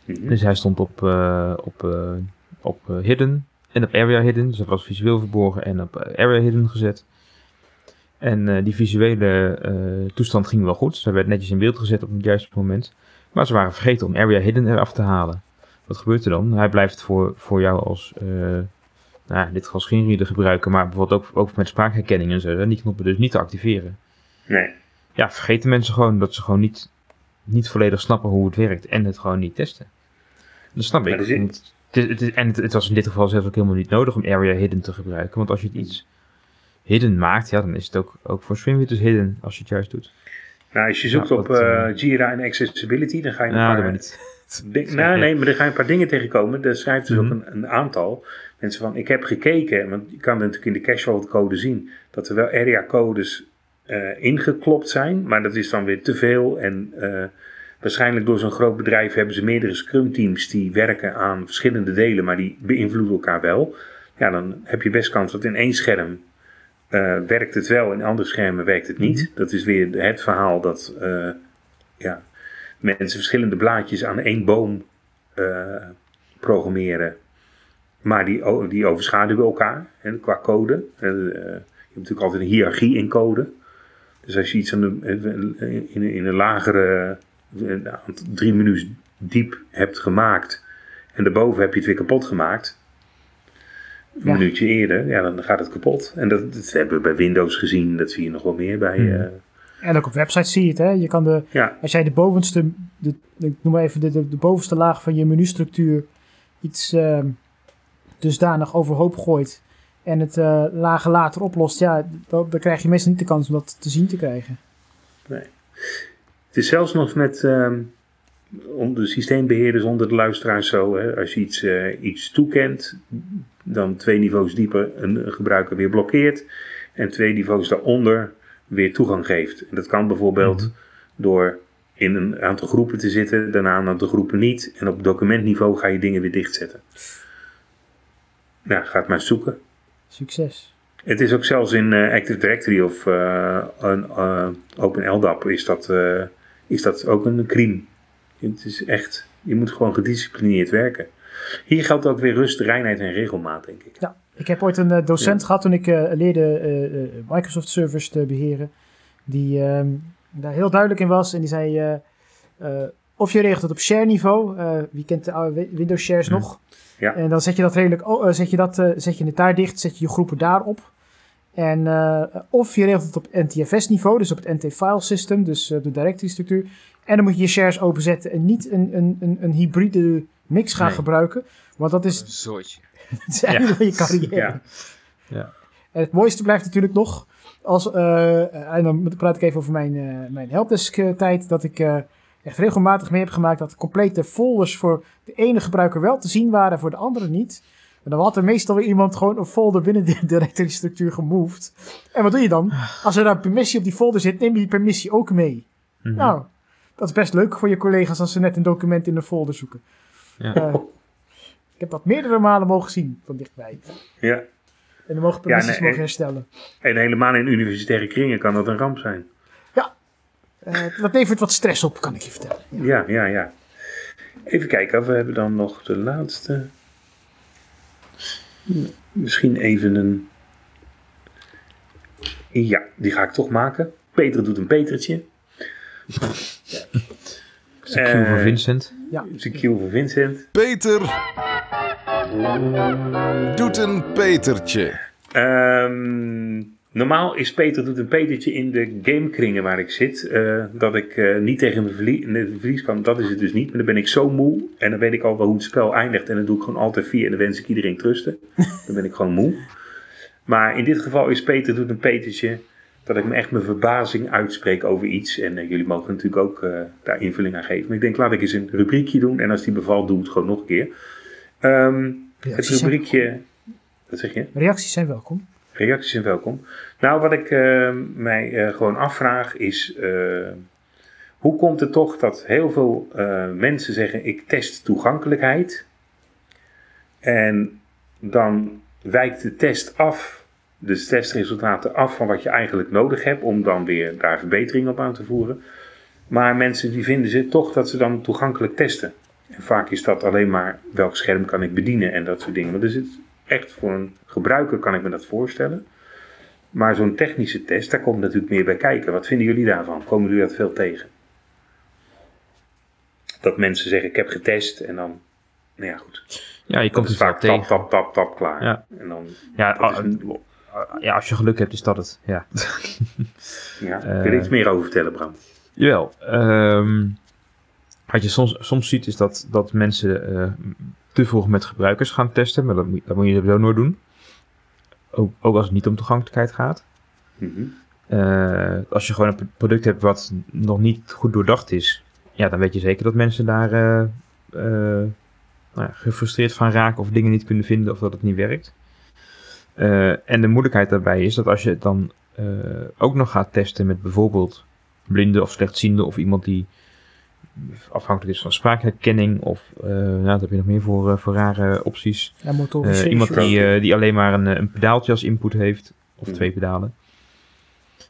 Mhm. Dus hij stond op, eh, op, eh, op eh, hidden en op area hidden. Dus dat was visueel verborgen en op area hidden gezet. En die visuele toestand ging wel goed. Hij werd netjes in beeld gezet op het juiste moment. Maar ze waren vergeten om area hidden eraf te halen. Wat gebeurt er dan? Hij blijft voor, voor jou als, eh nou, ja, dit als screenreader gebruiken, maar bijvoorbeeld ook, ook met spraakherkenning en zo. En die knoppen dus niet te activeren. Nee. Ja, vergeten mensen gewoon dat ze gewoon niet, niet volledig snappen hoe het werkt en het gewoon niet testen. Dat snap ik. zit- want het is- het is- en het, het was in dit geval zelfs ook helemaal niet nodig om area hidden te gebruiken. Want als je het iets hidden maakt, ja, dan is het ook, ook voor swimwitters hidden als je het juist doet. Nou, als je zoekt op dat, eh, eh, Jira en Accessibility, dan ga je een Nou, paar... niet. Ding- nou, nee, maar er ga je een paar dingen tegenkomen. Daar schrijft dus Mhm. ook een, een aantal mensen van. Ik heb gekeken, want je kan natuurlijk in de casual code zien dat er wel area codes eh, ingeklopt zijn, maar dat is dan weer te veel. En eh, waarschijnlijk door zo'n groot bedrijf hebben ze meerdere scrum teams die werken aan verschillende delen, maar die beïnvloeden elkaar wel. Ja, dan heb je best kans dat in één scherm eh, werkt het wel, in andere schermen werkt het niet. Dat is weer het verhaal dat eh, ja, mensen verschillende blaadjes aan één boom eh, programmeren. Maar die, die overschaduwen elkaar hè, qua code. Je hebt natuurlijk altijd een hiërarchie in code. Dus als je iets aan de, in, in een lagere, drie minuten diep hebt gemaakt. En daarboven heb je het weer kapot gemaakt. Een Ja. minuutje eerder, ja, dan gaat het kapot. En dat, dat hebben we bij Windows gezien. Dat zie je nog wel meer bij. Hmm. eh, En ook op websites zie je het, hè. Je kan de, ja, als jij de bovenste, de, ik noem maar even de, de, de bovenste laag van je menustructuur iets ehm, dusdanig overhoop gooit en het eh lagen later oplost, ja, dan, dan krijg je meestal niet de kans om dat te zien te krijgen. Het is zelfs nog met ehm, om de systeembeheerders onder de luisteraars zo. Hè, als je iets, eh, iets toekent, dan twee niveaus dieper een gebruiker weer blokkeert. En twee niveaus daaronder weer toegang geeft. En dat kan bijvoorbeeld Mhm. door in een aantal groepen te zitten, daarna een aantal groepen niet. En op documentniveau ga je dingen weer dichtzetten. Nou, ga het maar zoeken. Succes. Het is ook zelfs in eh, Active Directory of eh, een, eh, Open LDAP is dat, is dat ook een crime. Het is echt, je moet gewoon gedisciplineerd werken. Hier geldt ook weer rust, reinheid en regelmaat, denk ik. Ja, ik heb ooit een eh, docent Ja. gehad toen ik eh, leerde eh, Microsoft servers te beheren. Die ehm, daar heel duidelijk in was. En die zei, of je regelt het op share niveau. wie kent de oude Windows shares Hm. nog? Ja. En dan zet je dat redelijk, zet je, dat, zet je het daar dicht, zet je je groepen daarop. En eh, of je regelt het op NTFS niveau, dus op het NT file system, dus eh, de directory structuur. En dan moet je je shares openzetten en niet een, een, een, een hybride mix gaan Nee. gebruiken. Want dat is Een zootje. het einde van je carrière. Ja. Ja. En het mooiste blijft natuurlijk nog, als, eh, en dan praat ik even over mijn, mijn helpdesk eh, tijd, dat ik eh, echt regelmatig mee heb gemaakt dat complete folders voor de ene gebruiker wel te zien waren, voor de andere niet. En dan had er meestal weer iemand gewoon een folder binnen de directory structuur gemoved. En wat doe je dan? Als er daar permissie op die folder zit, neem je die permissie ook mee. Mhm. Nou, dat is best leuk voor je collega's als ze net een document in een folder zoeken. Ja. Eh, ik heb dat meerdere malen mogen zien van dichtbij. Ja. En dan mogen permissies nee, mogen herstellen. En helemaal in universitaire kringen kan dat een ramp zijn. Eh, dat levert wat stress op, kan ik je vertellen. Ja, ja, ja. Even kijken, we hebben dan nog de laatste. Misschien even een. Ja, die ga ik toch maken. Peter doet een Petertje. Dat is een cue voor Eh, Vincent. Ja. is een cue voor Vincent. Peter doet een Petertje. Ehm, normaal is Peter doet een Petertje in de gamekringen waar ik zit. eh, dat ik eh, niet tegen mijn verlie- mijn verlies kan. Dat is het dus niet. Maar dan ben ik zo moe. En dan weet ik al wel hoe het spel eindigt. En dan doe ik gewoon altijd vier. En dan wens ik iedereen trusten. dan ben ik gewoon moe. Maar in dit geval is Peter doet een Petertje. Dat ik me echt mijn verbazing uitspreek over iets. En eh, jullie mogen natuurlijk ook daar invulling aan geven. Maar ik denk, laat ik eens een rubriekje doen. En als die bevalt, doe het gewoon nog een keer. Ehm, het rubriekje... Wat zeg je? reacties zijn welkom. Reacties zijn welkom. Nou, wat ik eh, mij eh, gewoon afvraag is: eh, hoe komt het toch dat heel veel eh, mensen zeggen: ik test toegankelijkheid. En dan wijkt de test af, de testresultaten af van wat je eigenlijk nodig hebt, om dan weer daar verbetering op aan te voeren. Maar mensen die vinden ze toch dat ze dan toegankelijk testen. En vaak is dat alleen maar welk scherm kan ik bedienen en dat soort dingen. Maar er zit echt voor een gebruiker kan ik me dat voorstellen. Maar zo'n technische test, daar komt natuurlijk meer bij kijken. Wat vinden jullie daarvan? Komen jullie dat veel tegen? Dat mensen zeggen, ik heb getest en dan, nou ja goed. Ja, je komt het vaak vaak tap, tegen. tap, tap, tap, klaar. Ja. En dan, Ja, is ah, ja, als je geluk hebt, is dat het. Ja. ja. eh, Kun je er iets meer over vertellen, Bram? Jawel. ehm, wat je soms, soms ziet is dat, dat mensen eh, te vroeg met gebruikers gaan testen. Maar dat moet, dat moet je sowieso nooit doen. Ook, ook als het niet om toegankelijkheid gaat. Mhm. Eh, als je gewoon een product hebt wat nog niet goed doordacht is. Ja, dan weet je zeker dat mensen daar eh, eh, nou ja, gefrustreerd van raken. Of dingen niet kunnen vinden of dat het niet werkt. En de moeilijkheid daarbij is dat als je het dan ook nog gaat testen met bijvoorbeeld blinden of slechtzienden of iemand die afhankelijk is van spraakherkenning of eh nou, wat heb je nog meer voor, eh, voor rare opties. Ja, Eh, iemand die, eh, die alleen maar een, eh, een pedaaltje als input heeft, of Mhm. twee pedalen.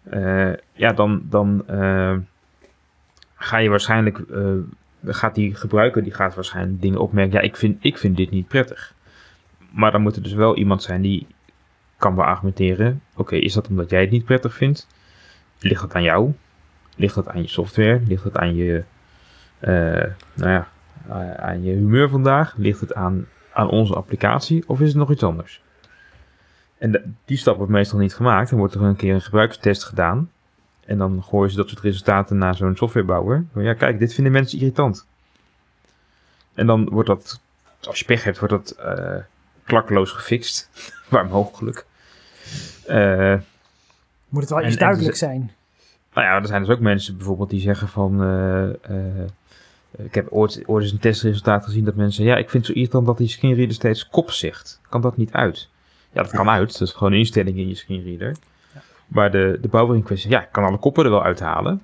Eh, ja, dan, dan eh, ga je waarschijnlijk, eh, gaat die gebruiker, die gaat waarschijnlijk dingen opmerken. Ja, ik vind, ik vind dit niet prettig. Maar dan moet er dus wel iemand zijn die kan beargumenteren. Oké, is dat omdat jij het niet prettig vindt? Ligt dat aan jou? Ligt dat aan je software? Ligt dat aan je, eh, nou ja, eh, aan je humeur vandaag? Ligt het aan, aan onze applicatie? Of is het nog iets anders? En die stap wordt meestal niet gemaakt. Dan wordt er een keer een gebruikstest gedaan. En dan gooien ze dat soort resultaten naar zo'n softwarebouwer. Ja, kijk, dit vinden mensen irritant. En dan wordt dat, als je pech hebt, wordt dat eh klakkeloos gefixt. Waar mogelijk. Eh, Moet het wel iets duidelijk zijn. nou ja, er zijn dus ook mensen bijvoorbeeld die zeggen van... eh, eh, ik heb ooit, ooit eens een testresultaat gezien dat mensen... Ja, ik vind het zo irritant dat die screenreader steeds kop zegt. Kan dat niet uit? Ja, dat kan uit. Dat is gewoon een instelling in je screenreader. Maar de, de bouwer in kwestie... Ja, ik kan alle koppen er wel uithalen.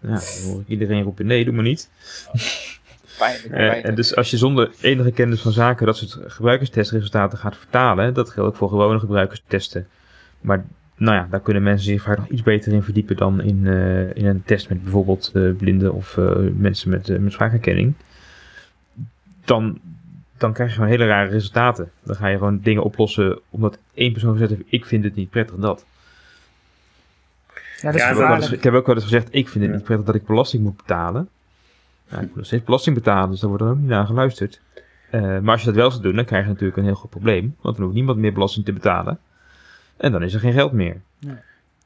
Ja, dan hoor ik iedereen roepen... Nee, doe maar niet. Pijnlijk, Eh, pijnlijk. en dus als je zonder enige kennis van zaken dat soort gebruikerstestresultaten gaat vertalen, dat geldt ook voor gewone gebruikerstesten. Maar nou ja, daar kunnen mensen zich vaak nog iets beter in verdiepen dan in, eh, in een test met bijvoorbeeld eh, blinden of eh, mensen met, met spraakherkenning. Dan, dan krijg je gewoon hele rare resultaten. Dan ga je gewoon dingen oplossen omdat één persoon gezegd heeft, ik vind het niet prettig dat. Ja, dat is Ja, Ik heb, ook wel eens, gevaarlijk. ik heb ook wel eens gezegd, ik vind het Ja. niet prettig dat ik belasting moet betalen. Ja, ik moet nog steeds belasting betalen, dus daar wordt dan ook niet naar geluisterd. Eh, maar als je dat wel zou doen, dan krijg je natuurlijk een heel groot probleem. Want dan hoeft niemand meer belasting te betalen. En dan is er geen geld meer.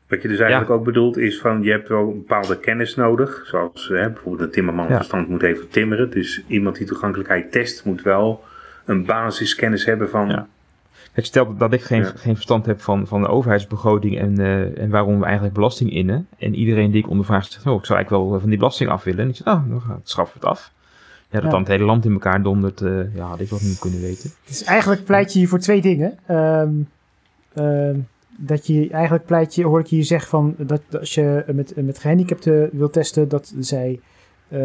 Wat je dus eigenlijk ook bedoelt is van je hebt wel een bepaalde kennis nodig. Zoals hè, bijvoorbeeld een timmerman Ja. verstand moet even timmeren. Dus iemand die toegankelijkheid test moet wel een basiskennis hebben van... Ja. Kijk, stel dat ik geen, Ja. geen verstand heb van, van de overheidsbegroting en, eh, en waarom we eigenlijk belasting innen. En iedereen die ik ondervraag zegt, oh, ik zou eigenlijk wel van die belasting af willen. En ik zeg, nou, dan gaat- schaffen we het af. Ja, dat Ja. dan het hele land in elkaar dondert, eh, ja, had ik wel niet kunnen weten. Dus eigenlijk pleit je hier voor twee dingen. Ehm, dat je eigenlijk pleit je, hoor ik je hier zeggen van dat als je met, met gehandicapten wil testen, dat zij eh,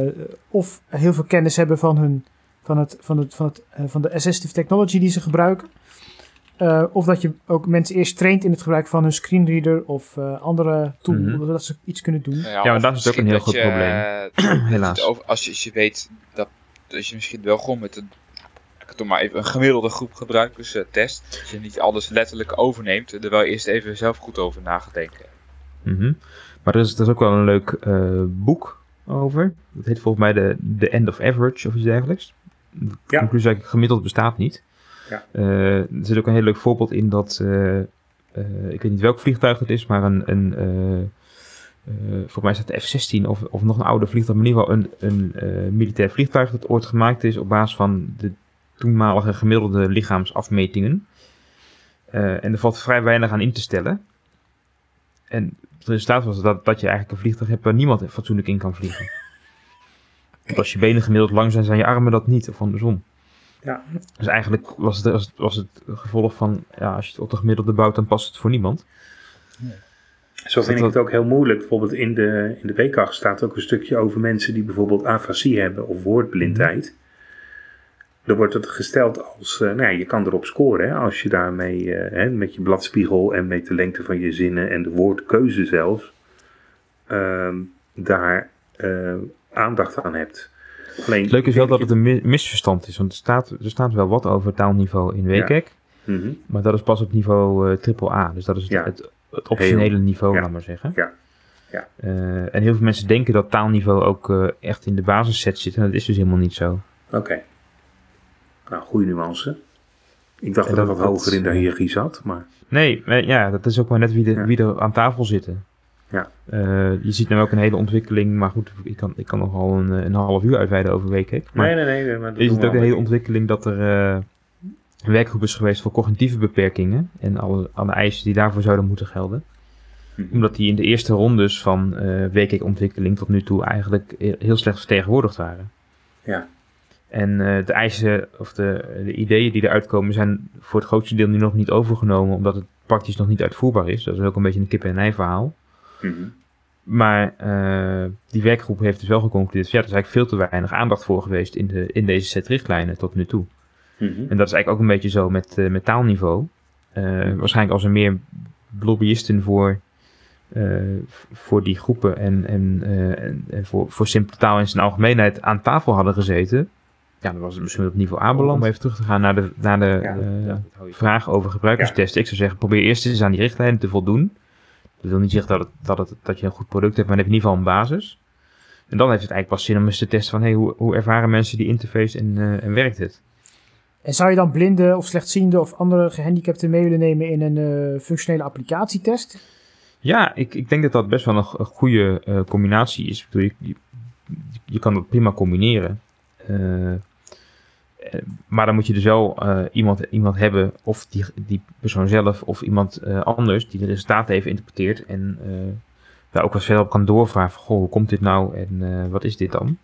of heel veel kennis hebben van hun van het van het van het eh, van de assistive technology die ze gebruiken. Eh, of dat je ook mensen eerst traint in het gebruik van hun screenreader of eh, andere tool, Mhm. zodat ze iets kunnen doen. Maar of dat is ook een heel dat groot je, probleem. eh, dat Helaas. over- als, je, als je weet dat, dat je misschien wel gewoon met een, ik doe maar even een gemiddelde groep gebruikers eh, test. Dat je niet alles letterlijk overneemt, er wel eerst even zelf goed over na gaat denken. Mhm. Maar er is, er is ook wel een leuk eh, boek over. Dat heet volgens mij de, The End of Average of iets dergelijks. De Ja. conclusie eigenlijk gemiddeld bestaat niet. Ja. Eh, er zit ook een heel leuk voorbeeld in dat, eh, eh, ik weet niet welk vliegtuig het is, maar een, een eh, eh, volgens mij is dat de F-16 of, of nog een oude vliegtuig, maar in ieder geval een, een eh, militair vliegtuig dat ooit gemaakt is op basis van de toenmalige gemiddelde lichaamsafmetingen. Eh, en er valt vrij weinig aan in te stellen. En het resultaat was dat, dat je eigenlijk een vliegtuig hebt waar niemand fatsoenlijk in kan vliegen. Want als je benen gemiddeld lang zijn, zijn je armen dat niet, of andersom. Ja. Dus eigenlijk was het, was het, was het gevolg van, ja, als je het op de gemiddelde bouwt, dan past het voor niemand. Zo vind ik het ook heel moeilijk. Bijvoorbeeld in de, in de staat ook een stukje over mensen die bijvoorbeeld afasie hebben of woordblindheid. Dan wordt het gesteld als, eh, nou ja, je kan erop scoren hè, als je daarmee eh, hè, met je bladspiegel en met de lengte van je zinnen en de woordkeuze zelfs, ehm, daar eh, aandacht aan hebt. Alleen, leuke is wel dat het een mi- misverstand is, want er staat, er staat wel wat over taalniveau in Ja. WCAG, Mhm. maar dat is pas op niveau eh triple A. Dus dat is het, Ja. het, het optionele niveau, laat maar zeggen. Ja. Ja. En heel veel mensen denken dat taalniveau ook echt in de basisset zit, en dat is dus helemaal niet zo. Oké. Nou, goede nuance. Ik dacht dat dat- het wat dat- hoger in de hiërarchie zat, maar Nee, ja, dat is ook maar net wie, de, Ja. wie er aan tafel zitten. Ja. Eh, je ziet nu ook een hele ontwikkeling, maar goed, ik kan, ik kan nogal een, eh, een half uur uitweiden over WCAG. Maar nee, nee, nee. Maar dat je ziet ook wel. hele ontwikkeling dat er eh, een werkgroep is geweest voor cognitieve beperkingen en alle, alle eisen die daarvoor zouden moeten gelden. Mhm. Omdat die in de eerste rondes van eh WCAG-ontwikkeling tot nu toe eigenlijk he- heel slecht vertegenwoordigd waren. Ja. En eh, de eisen of de, de ideeën die eruit komen zijn voor het grootste deel nu nog niet overgenomen, omdat het praktisch nog niet uitvoerbaar is. Dat is ook een beetje een kip-en-ei verhaal. Mhm. Maar eh, die werkgroep heeft dus wel geconcludeerd, ja, er is eigenlijk veel te weinig aandacht voor geweest in, de, in deze set richtlijnen tot nu toe. Mhm. En dat is eigenlijk ook een beetje zo met, eh, met taalniveau. Eh, waarschijnlijk als er meer lobbyisten voor, voor die groepen en, en, en, en voor, voor simpele taal in zijn algemeenheid aan tafel hadden gezeten. Ja, dan was het misschien op niveau A beland. Om even terug te gaan naar de, naar de Ja, eh, vraag over gebruikerstesten. Ik zou zeggen, probeer eerst eens aan die richtlijnen te voldoen. Dat wil niet zeggen dat, het, dat, het, dat je een goed product hebt, maar dan heb je in ieder geval een basis. En dan heeft het eigenlijk pas zin om eens te testen van, hey, hoe, hoe ervaren mensen die interface en, eh, en werkt het? En zou je dan blinden of slechtzienden of andere gehandicapten mee willen nemen in een eh, functionele applicatietest? Ja, ik, ik denk dat dat best wel een, een goede combinatie is. Ik bedoel, je, je, je kan dat prima combineren. Eh, maar dan moet je dus wel eh, iemand, iemand hebben, of die, die persoon zelf, of iemand eh, anders, die de resultaten even interpreteert en daar ook wat verder op kan doorvragen van, goh, hoe komt dit nou en wat is dit dan?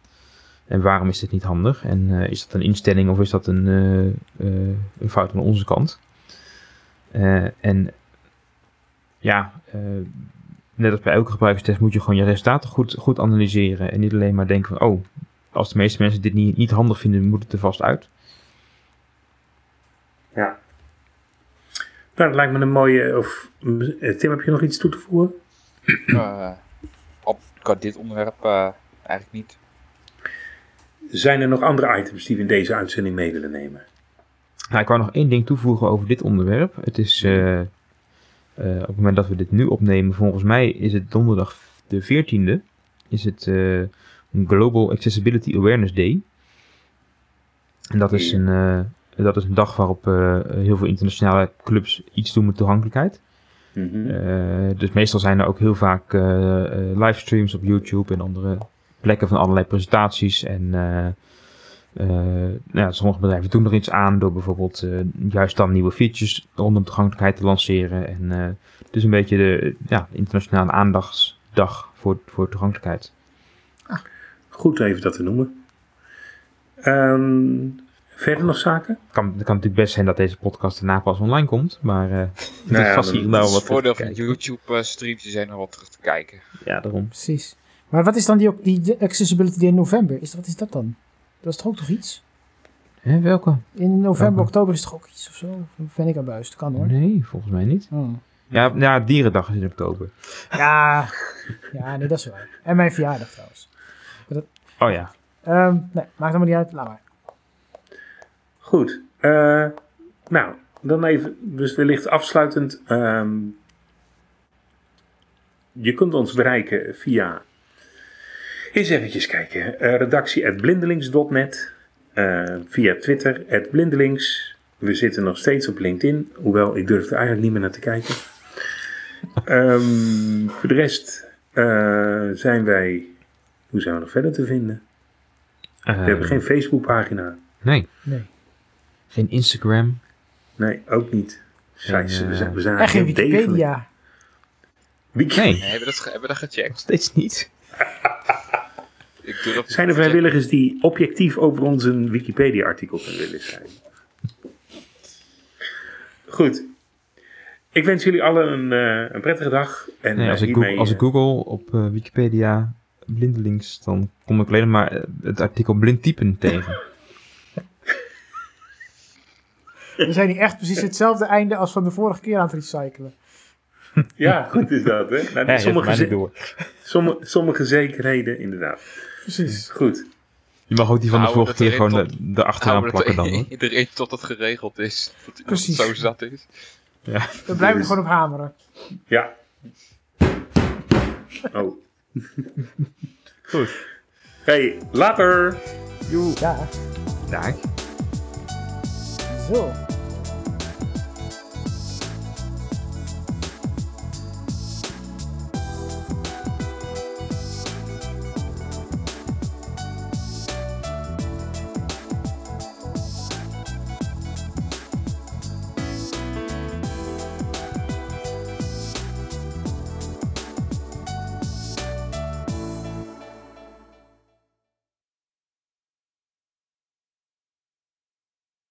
En waarom is dit niet handig? En is dat een instelling of is dat een, een fout aan onze kant? En ja, net als bij elke gebruikerstest moet je gewoon je resultaten goed, goed analyseren. En niet alleen maar denken van, oh, als de meeste mensen dit niet, niet handig vinden, moet het er vast uit. Nou, dat lijkt me een mooie... Of, Tim, heb je nog iets toe te voegen? Eh, op qua dit onderwerp eh, eigenlijk niet. Zijn er nog andere items die we in deze uitzending mee willen nemen? Nou, ik wou nog één ding toevoegen over dit onderwerp. Het is, eh, eh, op het moment dat we dit nu opnemen, volgens mij is het donderdag de 14e, is het eh, Global Accessibility Awareness Day. En dat is een, eh, dat is een dag waarop eh, heel veel internationale clubs iets doen met toegankelijkheid. Mhm. Eh, dus meestal zijn er ook heel vaak livestreams op YouTube en andere plekken van allerlei presentaties. En nou ja, sommige bedrijven doen er iets aan door bijvoorbeeld juist dan nieuwe features rondom toegankelijkheid te lanceren. En het is een beetje de ja, internationale aandachtsdag voor, voor toegankelijkheid. Goed even dat te noemen. Ehm, verder nog zaken? Het kan, het kan natuurlijk best zijn dat deze podcast daarna pas online komt, maar eh het Nou is ja, vast hier is wat het voordeel van. YouTube-streams, die zijn er wat terug te kijken. Ja, daarom. Precies. Maar wat is dan die, ook- die Accessibility Day in november? Is, wat is dat dan? Dat is toch ook toch iets? Hè, welke? In november, Welke? oktober is toch ook iets of zo? Of ben ik aan buis? Dat kan hoor. Nee, volgens mij niet. Oh. Ja, ja, Dierendag is in oktober. Ja, ja, nee, dat is waar. En mijn verjaardag trouwens. Oh ja. Ehm, nee, maakt helemaal niet uit. Laat maar. Goed. Eh, nou, dan even, dus wellicht afsluitend. ehm, je kunt ons bereiken via. Eens eventjes kijken. eh redactie.blindelings.net. eh, via Twitter, @blindelings. We zitten nog steeds op LinkedIn. Hoewel, ik durf er eigenlijk niet meer naar te kijken. Ehm, voor de rest eh, zijn wij. Hoe zijn we nog verder te vinden? We hebben geen Facebookpagina. Nee, Nee. geen Instagram. Nee, ook niet. Scheisse, we zijn, we zijn En geen. Wikipedia. Wiki- Nee, Nee, hebben we dat, hebben we dat gecheckt? nog steeds niet. Ik doe dat Zijn er vrijwilligers die objectief over ons een Wikipedia-artikel kunnen willen schrijven? Goed. Ik wens jullie allen een, eh, een prettige dag. En Nee, eh, als, ik hiermee, Google, als ik eh, google op eh, Wikipedia blindelings, dan kom ik alleen maar eh, het artikel blind typen tegen. We zijn hier echt precies hetzelfde einde als van de vorige keer aan het recyclen. Ja, goed is dat, hè? Nou, Ja, sommige, door. sommige, sommige zekerheden, inderdaad. Precies. Goed. Je mag ook die van de vorige keer gewoon de, de achteraan plakken dan hoor. Iedereen tot het geregeld is. Dat het Precies. zo zat is. We blijven er gewoon op hameren. Ja. Oh. Goed. Hey, later! Ja, Dag. zo.